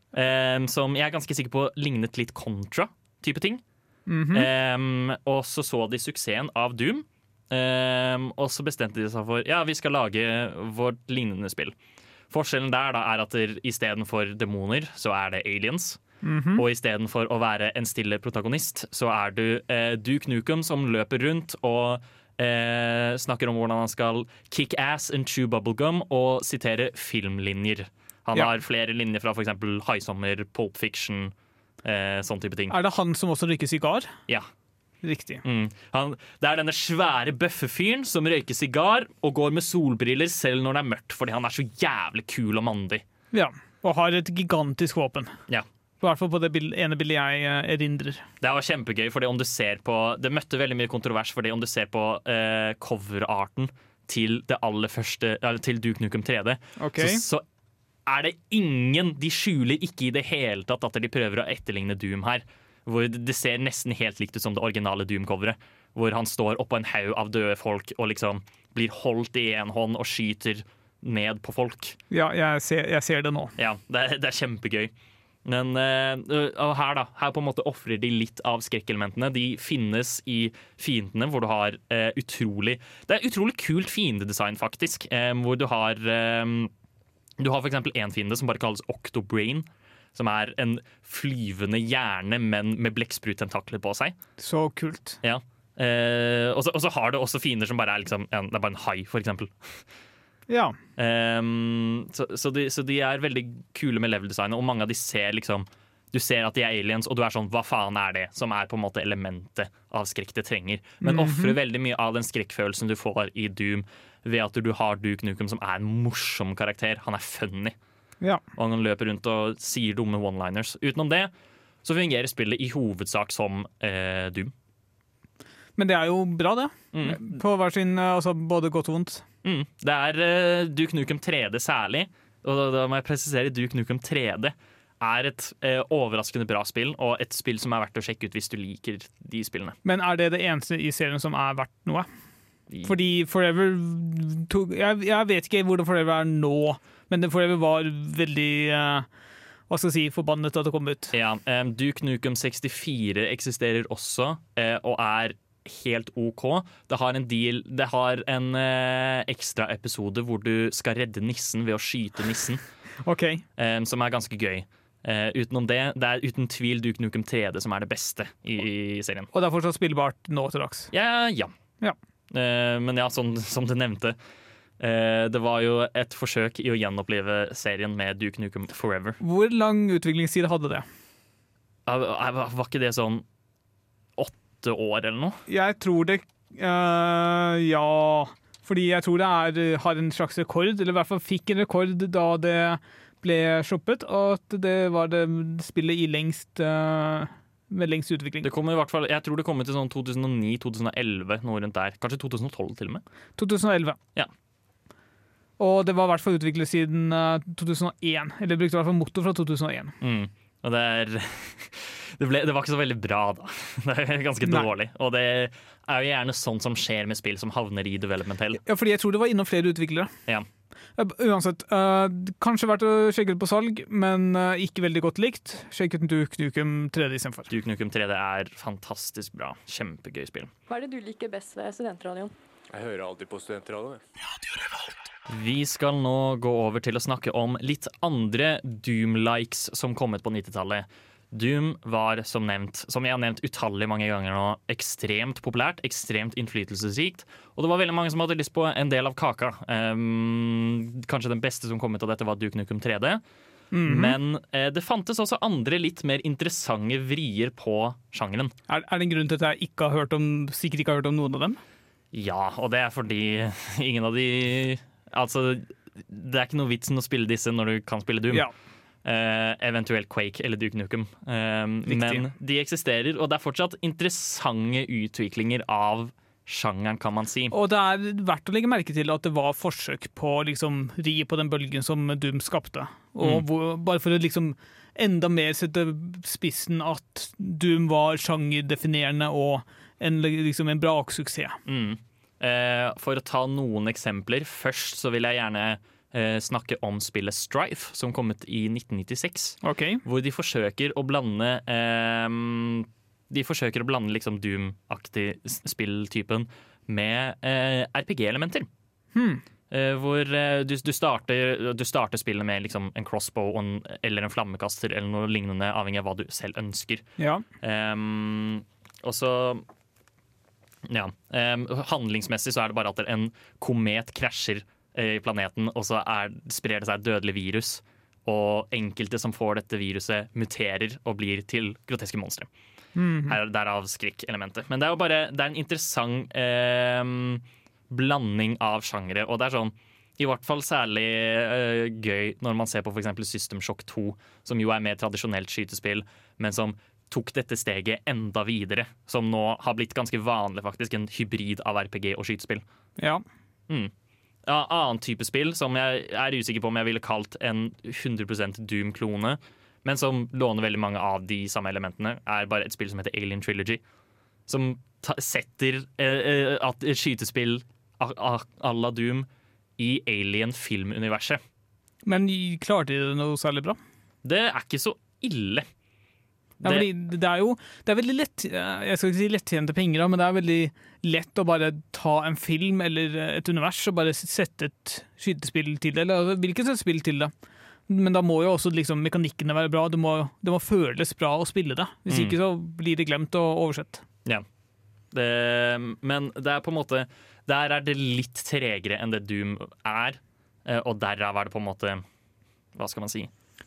Um, som jeg er ganske sikker på lignet litt Contra-type ting. Mhm. Um, og så så de suksessen av Doom, um, og så bestemte de seg for Ja, vi skal lage vårt lignende spill. Forskjellen der da er at istedenfor demoner, så er det aliens. Mhm. Og istedenfor å være en stille protagonist, så er du eh, Duke Nukem som løper rundt og eh, snakker om hvordan han skal kick ass and chew bubblegum og sitere filmlinjer. Han Ja. har flere linjer fra f.eks. Haisommer, Pulp Fiction, eh, sånn type ting. Er det han som også røyker sigar? Ja. Riktig. Mm. Han, det er denne svære bøffefyren som røyker sigar og går med solbriller selv når det er mørkt, fordi han er så jævlig kul og mandig. Ja. Og har et gigantisk våpen. Ja. I hvert fall på det ene bildet jeg eh, erindrer. Det var kjempegøy, fordi om du ser på Det møtte veldig mye kontrovers, fordi om du ser på eh, coverarten til det aller første til Duke Nukem 3D, Ok. så, så er det ingen De skjuler ikke i det hele tatt at de prøver å etterligne Doom her. Hvor det ser nesten helt likt ut som det originale Doom-coveret. Hvor han står oppå en haug av døde folk og liksom blir holdt i én hånd og skyter ned på folk. Ja, jeg ser, jeg ser det nå. Ja, det er, det er kjempegøy. Men uh, her da, her på en måte ofrer de litt av skrekkelementene. De finnes i fiendene, hvor du har uh, utrolig Det er utrolig kult fiendedesign, faktisk. Um, hvor du har eh, Du har eksempel én fiende som bare kalles Octobrain. Som er en flyvende hjerne, men med blekksprutentakler på seg. Så kult. Ja. Eh, og, så, har du også fiender som bare er liksom en, Det er bare en hai, for eksempel. Ja. Ehm, så, så, de, så de er veldig kule med level-designet, og mange av de ser liksom Du ser at de er aliens, og du er sånn Hva faen er det? Som er på en måte elementet av skrekk det trenger. Men Mhm. ofrer veldig mye av den skrekkfølelsen du får i Doom, ved at du har Duke Nukem, som er en morsom karakter. Han er funny, ja. og han løper rundt og sier dumme one-liners. Utenom det så fungerer spillet i hovedsak som eh, Doom. Men det er jo bra, det. Mm. På hver sin eh, Altså både godt og vondt. Mm. Det er eh, Duke Nukem 3D særlig, og da, da må jeg presisere Duke Nukem 3D er et eh, overraskende bra spill, og et spill som er verdt å sjekke ut hvis du liker de spillene. Men er det det eneste i serien som er verdt noe? Fordi Forever tok, jeg, jeg vet ikke hvordan Forever er nå, men Forever var veldig eh, Hva skal jeg si forbannet at det kom ut. Ja, um, Duke Nukem 64 eksisterer også, eh, og er helt OK. Det har en deal Det har en eh, ekstraepisode hvor du skal redde nissen ved å skyte nissen, OK. Um, som er ganske gøy. Eh, utenom det, det er uten tvil Duke Nukem 3D som er det beste i, i serien. Og det er fortsatt spillbart nå til dags. Ja, ja. Ja. Uh, men ja, sånn, som du nevnte. Uh, det var jo et forsøk i å gjenopplive serien med Duke Nukem Forever. Hvor lang utviklingstid hadde det? Var var ikke det sånn åtte år eller noe? Jeg tror det Ja. Fordi jeg tror det er, har en slags rekord, eller i hvert fall fikk en rekord da det ble shoppet, og at det var det spillet i lengst eh, med lengst utvikling. Det kommer i hvert fall, jeg tror det kom til sånn 2009-2011, noe rundt der. Kanskje 2012 til og med. 2011. Ja. Og det var i hvert fall utviklet siden eh, 2001. Eller brukte i hvert fall motto fra 2001. Mm. Og det er det, ble, det var ikke så veldig bra, da. Det er ganske Nei. dårlig. Og det er jo gjerne sånt som skjer med spill som havner i development hell. Ja, fordi jeg tror det var innom flere utviklere. Ja. Eh, Uansett, uh, kanskje verdt å sjekke ut på salg, men uh, ikke veldig godt likt. Sjekk ut Duke Nukem 3D istedenfor. Duke Nukem 3D er fantastisk bra. Kjempegøy spill. Hva er det du liker best ved studentradioen? Jeg hører alltid på studentradioen. Vi skal nå gå over til å snakke om litt andre Doom-likes som kom ut på 90-tallet. Doom var, som nevnt, som jeg har nevnt utallig mange ganger nå, ekstremt populært, ekstremt innflytelsesrikt. Og det var veldig mange som hadde lyst på en del av kaka. Um, kanskje den beste som kom ut av dette, var Duke Nukem 3D. Mhm. Men eh, det fantes også andre litt mer interessante vrier på sjangeren. Er, er det en grunn til at jeg ikke har hørt om, sikkert ikke har hørt om noen av dem? Ja, og det er fordi ingen av de Altså, det er ikke noe vitsen å spille disse når du kan spille Doom. Ja. Eh, eventuelt Quake eller Duke Nukem. Uh, men de eksisterer, og det er fortsatt interessante utviklinger av sjangeren, kan man si. Og det er verdt å legge merke til at det var forsøk på å liksom, ri på den bølgen som Doom skapte. Og Mm. hvor, bare for å liksom enda mer sette spissen at Doom var sjangerdefinerende og en, liksom, en braksuksess. Mm. Uh, for å ta noen eksempler. Først så vil jeg gjerne eh, snakke om spillet Strife, som kom ut i 1996. Okay. Hvor de forsøker å blande eh, De forsøker å blande liksom Doom-aktig spilltypen med eh, RPG-elementer. Hmm. Eh, hvor eh, du, du, starter, du starter spillet med liksom en crossbow en, eller en flammekaster eller noe lignende, avhengig av hva du selv ønsker. Ja. Og så Ja. handlingsmessig så er det bare at en komet krasjer i planeten, og så er, sprer det seg et dødelig virus. Og enkelte som får dette viruset, muterer og blir til groteske monstre. Mm -hmm. derav skrekkelementet. Men det er jo bare Det er en interessant eh, blanding av sjangere. Og det er sånn i hvert fall særlig eh, gøy når man ser på f.eks. System Shock 2, som jo er mer tradisjonelt skytespill, men som tok dette steget enda videre. Som nå har blitt ganske vanlig, faktisk. En hybrid av RPG og skytespill. ja. Mm. Ja, annen type spill som jeg er usikker på om jeg ville kalt en 100% Doom-klone, men som låner veldig mange av de samme elementene, er bare et spill som heter Alien Trilogy. Som setter eh, eh, at et skytespill à la Doom i Alien-filmuniverset. Men klarte de det noe særlig bra? Det er ikke så ille. Ja, fordi det er jo det er veldig lett Jeg skal ikke si lettjente penger, men det er veldig lett å bare ta en film eller et univers og bare sette et skytespill til det, eller hvilket som helst spill til det. Men da må jo også liksom, mekanikkene være bra. Det må, det må føles bra å spille det. Hvis Mm. ikke så blir det glemt og oversett. Ja. Det, men det er på en måte Der er det litt tregere enn det Doom er, eh, og derav er det på en måte Hva skal man si?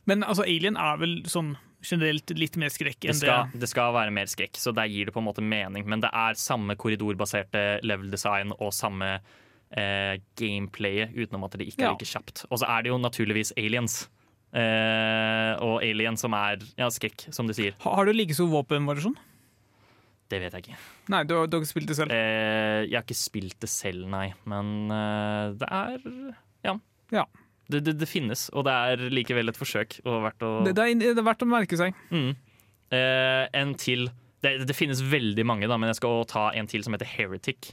Men altså, Alien er vel sånn generelt litt mer skrekk Det skal, det. det skal være mer skrekk, så der gir det på en måte mening. Men det er samme korridorbaserte level design og samme eh, gameplayet, utenom at det ikke Ja. er like kjapt. Og så er det jo naturligvis aliens. Eh, og alien som er ja, skrekk, som du sier. Har, Har du like stor våpenvariasjon? Det vet jeg ikke. Nei, du, har- du har ikke spilt det selv. Eh, jeg har ikke spilt det selv, nei. Men eh, det er ja. Ja. Det, det, det finnes, og det er likevel et forsøk. Og verdt å Det, det, er, det er verdt å merke seg. Mm. Eh, en til det, det finnes veldig mange, da, men jeg skal ta en til som heter Heretic.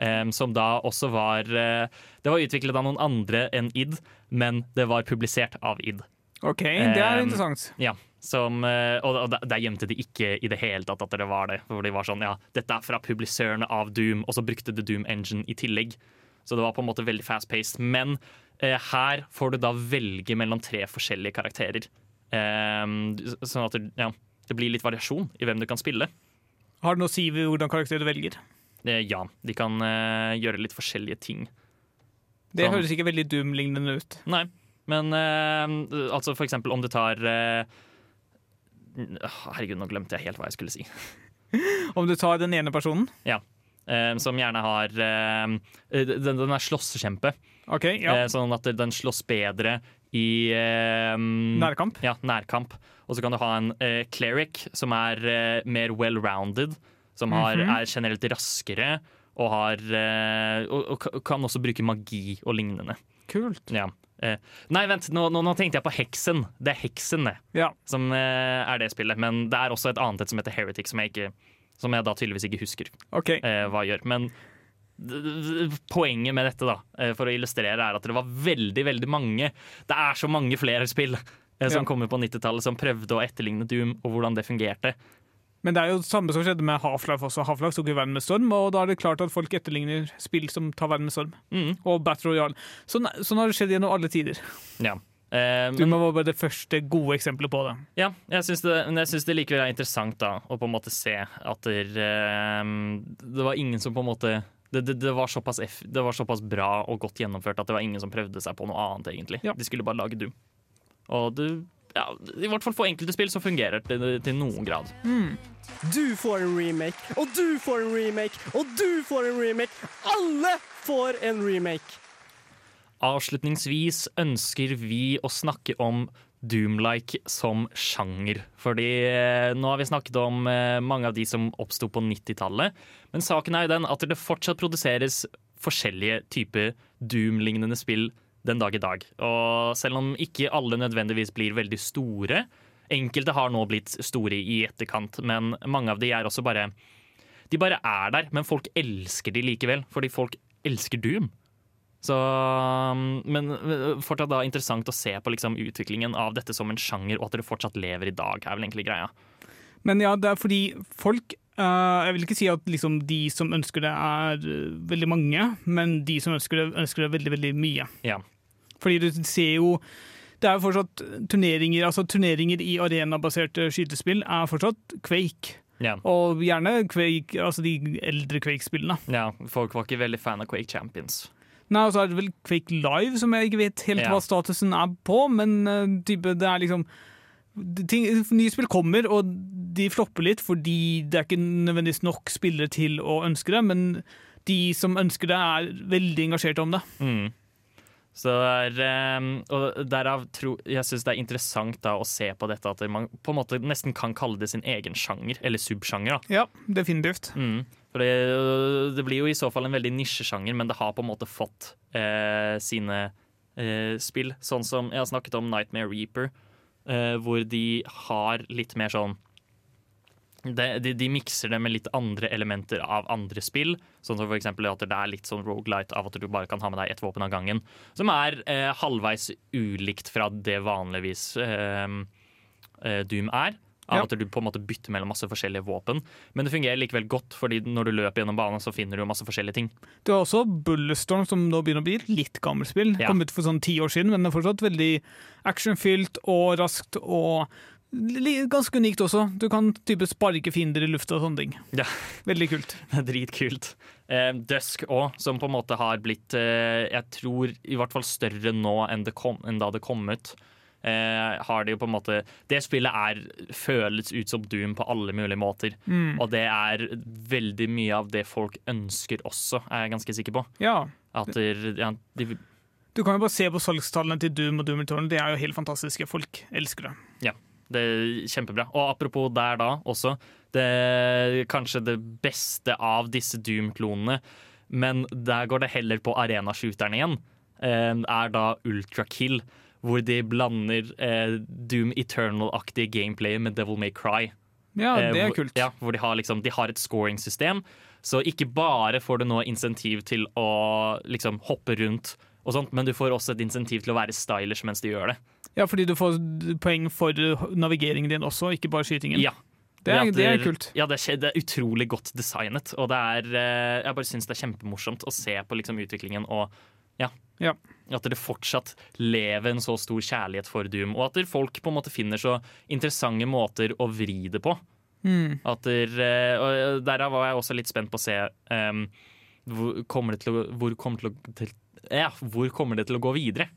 em, som da også var eh, Det var utviklet av noen andre enn id, men det var publisert av id. OK, det er Em, interessant. Ja, som, eh, og, og der- gjemte de ikke i det hele tatt at det var det. For de var sånn, ja, Dette er fra publisørene av Doom, og så brukte de Doom Engine i tillegg. Så det var på en måte veldig fast-paced. Men eh, her får du da velge mellom tre forskjellige karakterer. Em, sånn at det, ja, det blir litt variasjon i hvem du kan spille. Har det noe å si ved hvordan karakter du velger? Eh, ja, de kan eh, gjøre litt forskjellige ting. Det Sånn. høres ikke veldig Doom-lignende ut. Nei, men eh, altså for eksempel om du tar eh, Herregud, nå glemte jeg helt hva jeg skulle si. Om du tar den ene personen. Ja. Eh, som gjerne har eh, Den, den er slåsskjempe. Ok, ja. Eh, sånn at den slåss bedre i eh, Nærkamp. Ja, nærkamp. Og så kan du ha en eh, cleric som er eh, mer well-rounded. Som har, Mhm. er generelt raskere og, har, eh, og, og ka- kan også bruke magi og lignende. Kult. Ja. Eh, nei, vent, nå, nå, nå tenkte jeg på Heksen. Det er Heksen, det. Ja. Som er det spillet. Men det er også et annet et som heter Heretic, som jeg, ikke, som jeg da tydeligvis ikke husker Ok. eh, hva gjør. Men poenget med dette, da, eh, for å illustrere, er at det var veldig, veldig mange Det er så mange flere spill eh, som Ja. kommer på 90-tallet, som prøvde å etterligne Doom, og hvordan det fungerte. Men det er jo det samme som skjedde med Half-Life også. Half-Life tok jo verden med storm, og da er det klart at folk etterligner spill som tar verden med storm. Mm. Og Battle Royale. Sånn, sånn har det skjedd gjennom alle tider. Ja. Eh, Du må være bare det første gode eksempelet på det. ja, jeg syns det, men jeg syns det likevel er interessant da, å på en måte se at det, eh, det var ingen som på en måte det, det, det, var eff, det var såpass bra og godt gjennomført at det var ingen som prøvde seg på noe annet, egentlig. Ja. De skulle bare lage Doom. Og du, ja, i hvert fall for enkelte spill så fungerer det til, noen grad. Du får en remake, og du får en remake, og du får en remake. Alle får en remake. Avslutningsvis ønsker vi å snakke om Doom-like som sjanger. Fordi eh, nå har vi snakket om eh, mange av de som oppsto på 90-tallet. Men saken er jo den at det fortsatt produseres forskjellige typer Doom-lignende spill den dag i dag. Og selv om ikke alle nødvendigvis blir veldig store Enkelte har nå blitt store i etterkant, men mange av de er også bare De bare er der, men folk elsker de likevel, fordi folk elsker Doom. Så, men fortsatt da interessant å se på liksom utviklingen av dette som en sjanger, og at det fortsatt lever i dag, er vel egentlig greia. Men ja, det er fordi folk uh, Jeg vil ikke si at liksom, de som ønsker det, er eh, veldig mange, men de som ønsker det, ønsker det veldig, veldig mye. Ja. Fordi du ser jo Det er jo fortsatt turneringer altså turneringer i arenabaserte skytespill er fortsatt Quake. Ja. Og gjerne Quake, altså de eldre Quake-spillene. ja, folk var ikke veldig fan av Quake Champions. Nei, og så er det vel Quake Live, som jeg ikke vet helt Ja. hva statusen er på, men uh, type, det er liksom ting, Nye spill kommer, og de flopper litt fordi det er ikke nødvendigvis nok spillere til å ønske det, men de som ønsker det, er veldig engasjerte om det. Mm. Så det er, eh, og derav tro, jeg syns det er interessant da å se på dette at man på en måte nesten kan kalle det sin egen sjanger, eller subsjanger. da. Ja, definitivt. Mm. For det, det blir jo i så fall en veldig nisjesjanger, men det har på en måte fått eh, sine eh, spill. Sånn som jeg har snakket om Nightmare Reaper, eh, hvor de har litt mer sånn de, de, de mikser det med litt andre elementer av andre spill. Sånn som for at det er litt sånn rogelight av at du bare kan ha med deg ett våpen av gangen. Som er eh, halvveis ulikt fra det vanligvis eh, eh, Doom er. Av Ja. at du på en måte bytter mellom masse forskjellige våpen. Men det fungerer likevel godt, fordi når du løper gjennom banen, så finner du masse forskjellige ting. Du har også Bulletstorm, som nå begynner å bli et litt gammelt spill. Ja. Kom ut for sånn ti år siden, men det er fortsatt veldig actionfylt og raskt og ganske unikt også. Du kan type sparke fiender i lufta og sånne ting. Ja. Veldig kult. Dritkult. Eh, Dusk òg, som på en måte har blitt eh, Jeg tror i hvert fall større nå enn, det kom, enn da det kom ut. Eh, har det jo på en måte Det spillet er føles ut som Doom på alle mulige måter. Mm. Og det er veldig mye av det folk ønsker også, er jeg ganske sikker på. Ja. At der, ja, de, Du kan jo bare se på salgstallene til Doom og Doom Eternal. Det er jo helt fantastiske. Folk elsker det. Ja, det er kjempebra. Og apropos der da også, det kanskje det beste av disse Doom-klonene, men der går det heller på arenashooteren igjen, eh, er da Ultra Kill, hvor de blander eh, Doom Eternal-aktige gameplay med Devil May Cry. Ja, Eh, det er hvor- kult. Ja, hvor de har, liksom, de har et scoring-system, så ikke bare får du nå insentiv til å liksom hoppe rundt, og sånt, men du får også et insentiv til å være stylish mens du gjør det. Ja, fordi du får poeng for navigeringen din også, ikke bare skytingen. Ja. Det er, det er kult. Ja, det er, det er utrolig godt designet. Og det er eh, Jeg bare syns det er kjempemorsomt å se på liksom utviklingen og ja. Ja. At det fortsatt lever en så stor kjærlighet for Doom, og at folk på en måte finner så interessante måter å vri det på. Mm. At der, eh, og Derav var jeg også litt spent på å se um, hvor kommer det til å, hvor kommer det til å til, ja, hvor kommer det til å gå videre?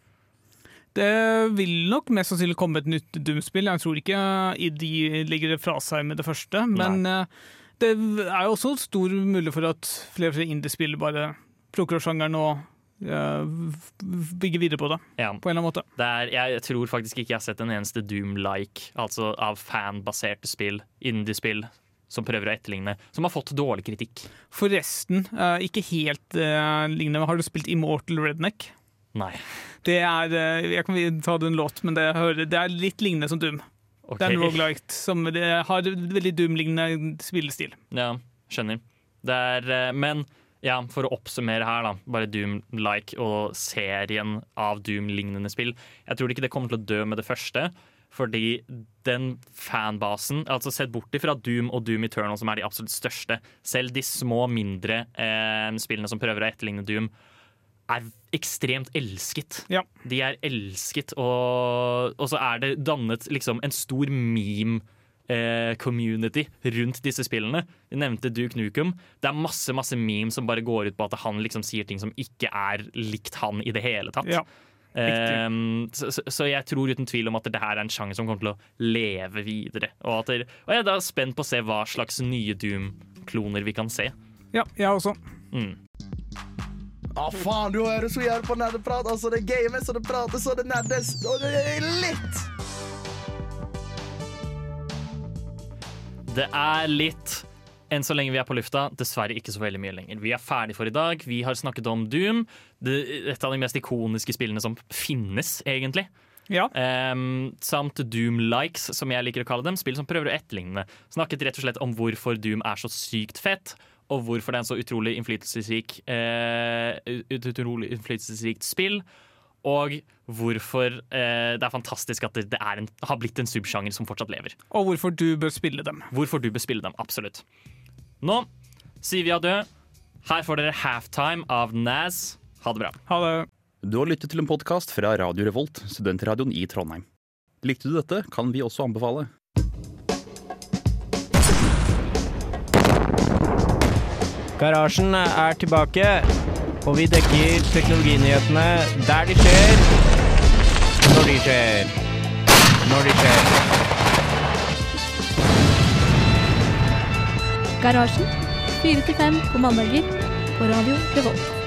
Det vil nok mest sannsynlig komme et nytt Doom-spill. Jeg tror ikke ID legger det fra seg med det første, men Nei. det er jo også stor mulighet for at flere og flere indiespill bare plukker opp sjangeren og bygger videre på det. Ja. På en eller annen måte. Er, jeg tror faktisk ikke jeg har sett en eneste Doom-like, altså av fanbaserte spill, indie-spill, som prøver å etterligne, som har fått dårlig kritikk. Forresten, eh, ikke helt uh, lignende. Har du spilt Immortal Redneck? Nei. Det er eh, Jeg kan ta det en låt, men det, det er litt lignende som Doom. Okay. Det er en roguelite som det har veldig Doom-lignende spillestil. Ja, skjønner. Det er, men ja, for å oppsummere her, da. Bare Doom-like og serien av Doom-lignende spill. Jeg tror ikke det kommer til å dø med det første. Fordi den fanbasen, altså sett bort ifra Doom og Doom Eternal, som er de absolutt største, selv de små, mindre eh, spillene som prøver å etterligne Doom, er ekstremt elsket. Ja. De er elsket, og, og så er det dannet liksom en stor meme eh, community rundt disse spillene. Vi nevnte Duke Nukem. Det er masse masse memes som bare går ut på at han liksom sier ting som ikke er likt han i det hele tatt. Ja, Um, så, så, så jeg tror uten tvil om at det her er en sjanger som kommer til å leve videre. Og, at det, og jeg er da spent på å se hva slags nye Doom-kloner vi kan se. Ja, jeg også. Mm. Å, faen, du hører så jævlig på nerdeprat. Altså, det games, og det prates, og det nerdes, og det er litt. Det er litt enn så lenge vi er på lufta, dessverre ikke så veldig mye lenger. Vi er ferdig for i dag. Vi har snakket om Doom. Det, et av de mest ikoniske spillene som finnes, egentlig. Ja. Um, samt Doom-likes, som jeg liker å kalle dem. Spill som prøver å etterligne. Snakket rett og slett om hvorfor Doom er så sykt fett, og hvorfor det er en så utrolig innflytelsesrik uh, utrolig innflytelsesrikt spill. Og hvorfor eh, det er fantastisk at det, det er en, har blitt en subsjanger som fortsatt lever. Og hvorfor du bør spille dem. Hvorfor du bør spille dem. Absolutt. Nå sier vi adjø. Her får dere Halftime av Naz. Ha det bra. Ha det. Du har lyttet til en podkast fra Radio Revolt, studentradioen i Trondheim. Likte du dette, kan vi også anbefale. Garasjen er tilbake, og vi dekker teknologinyhetene der de skjer, når de skjer. Når de skjer. Garasjen. 4 til 5 på mandager på Radio Revolt.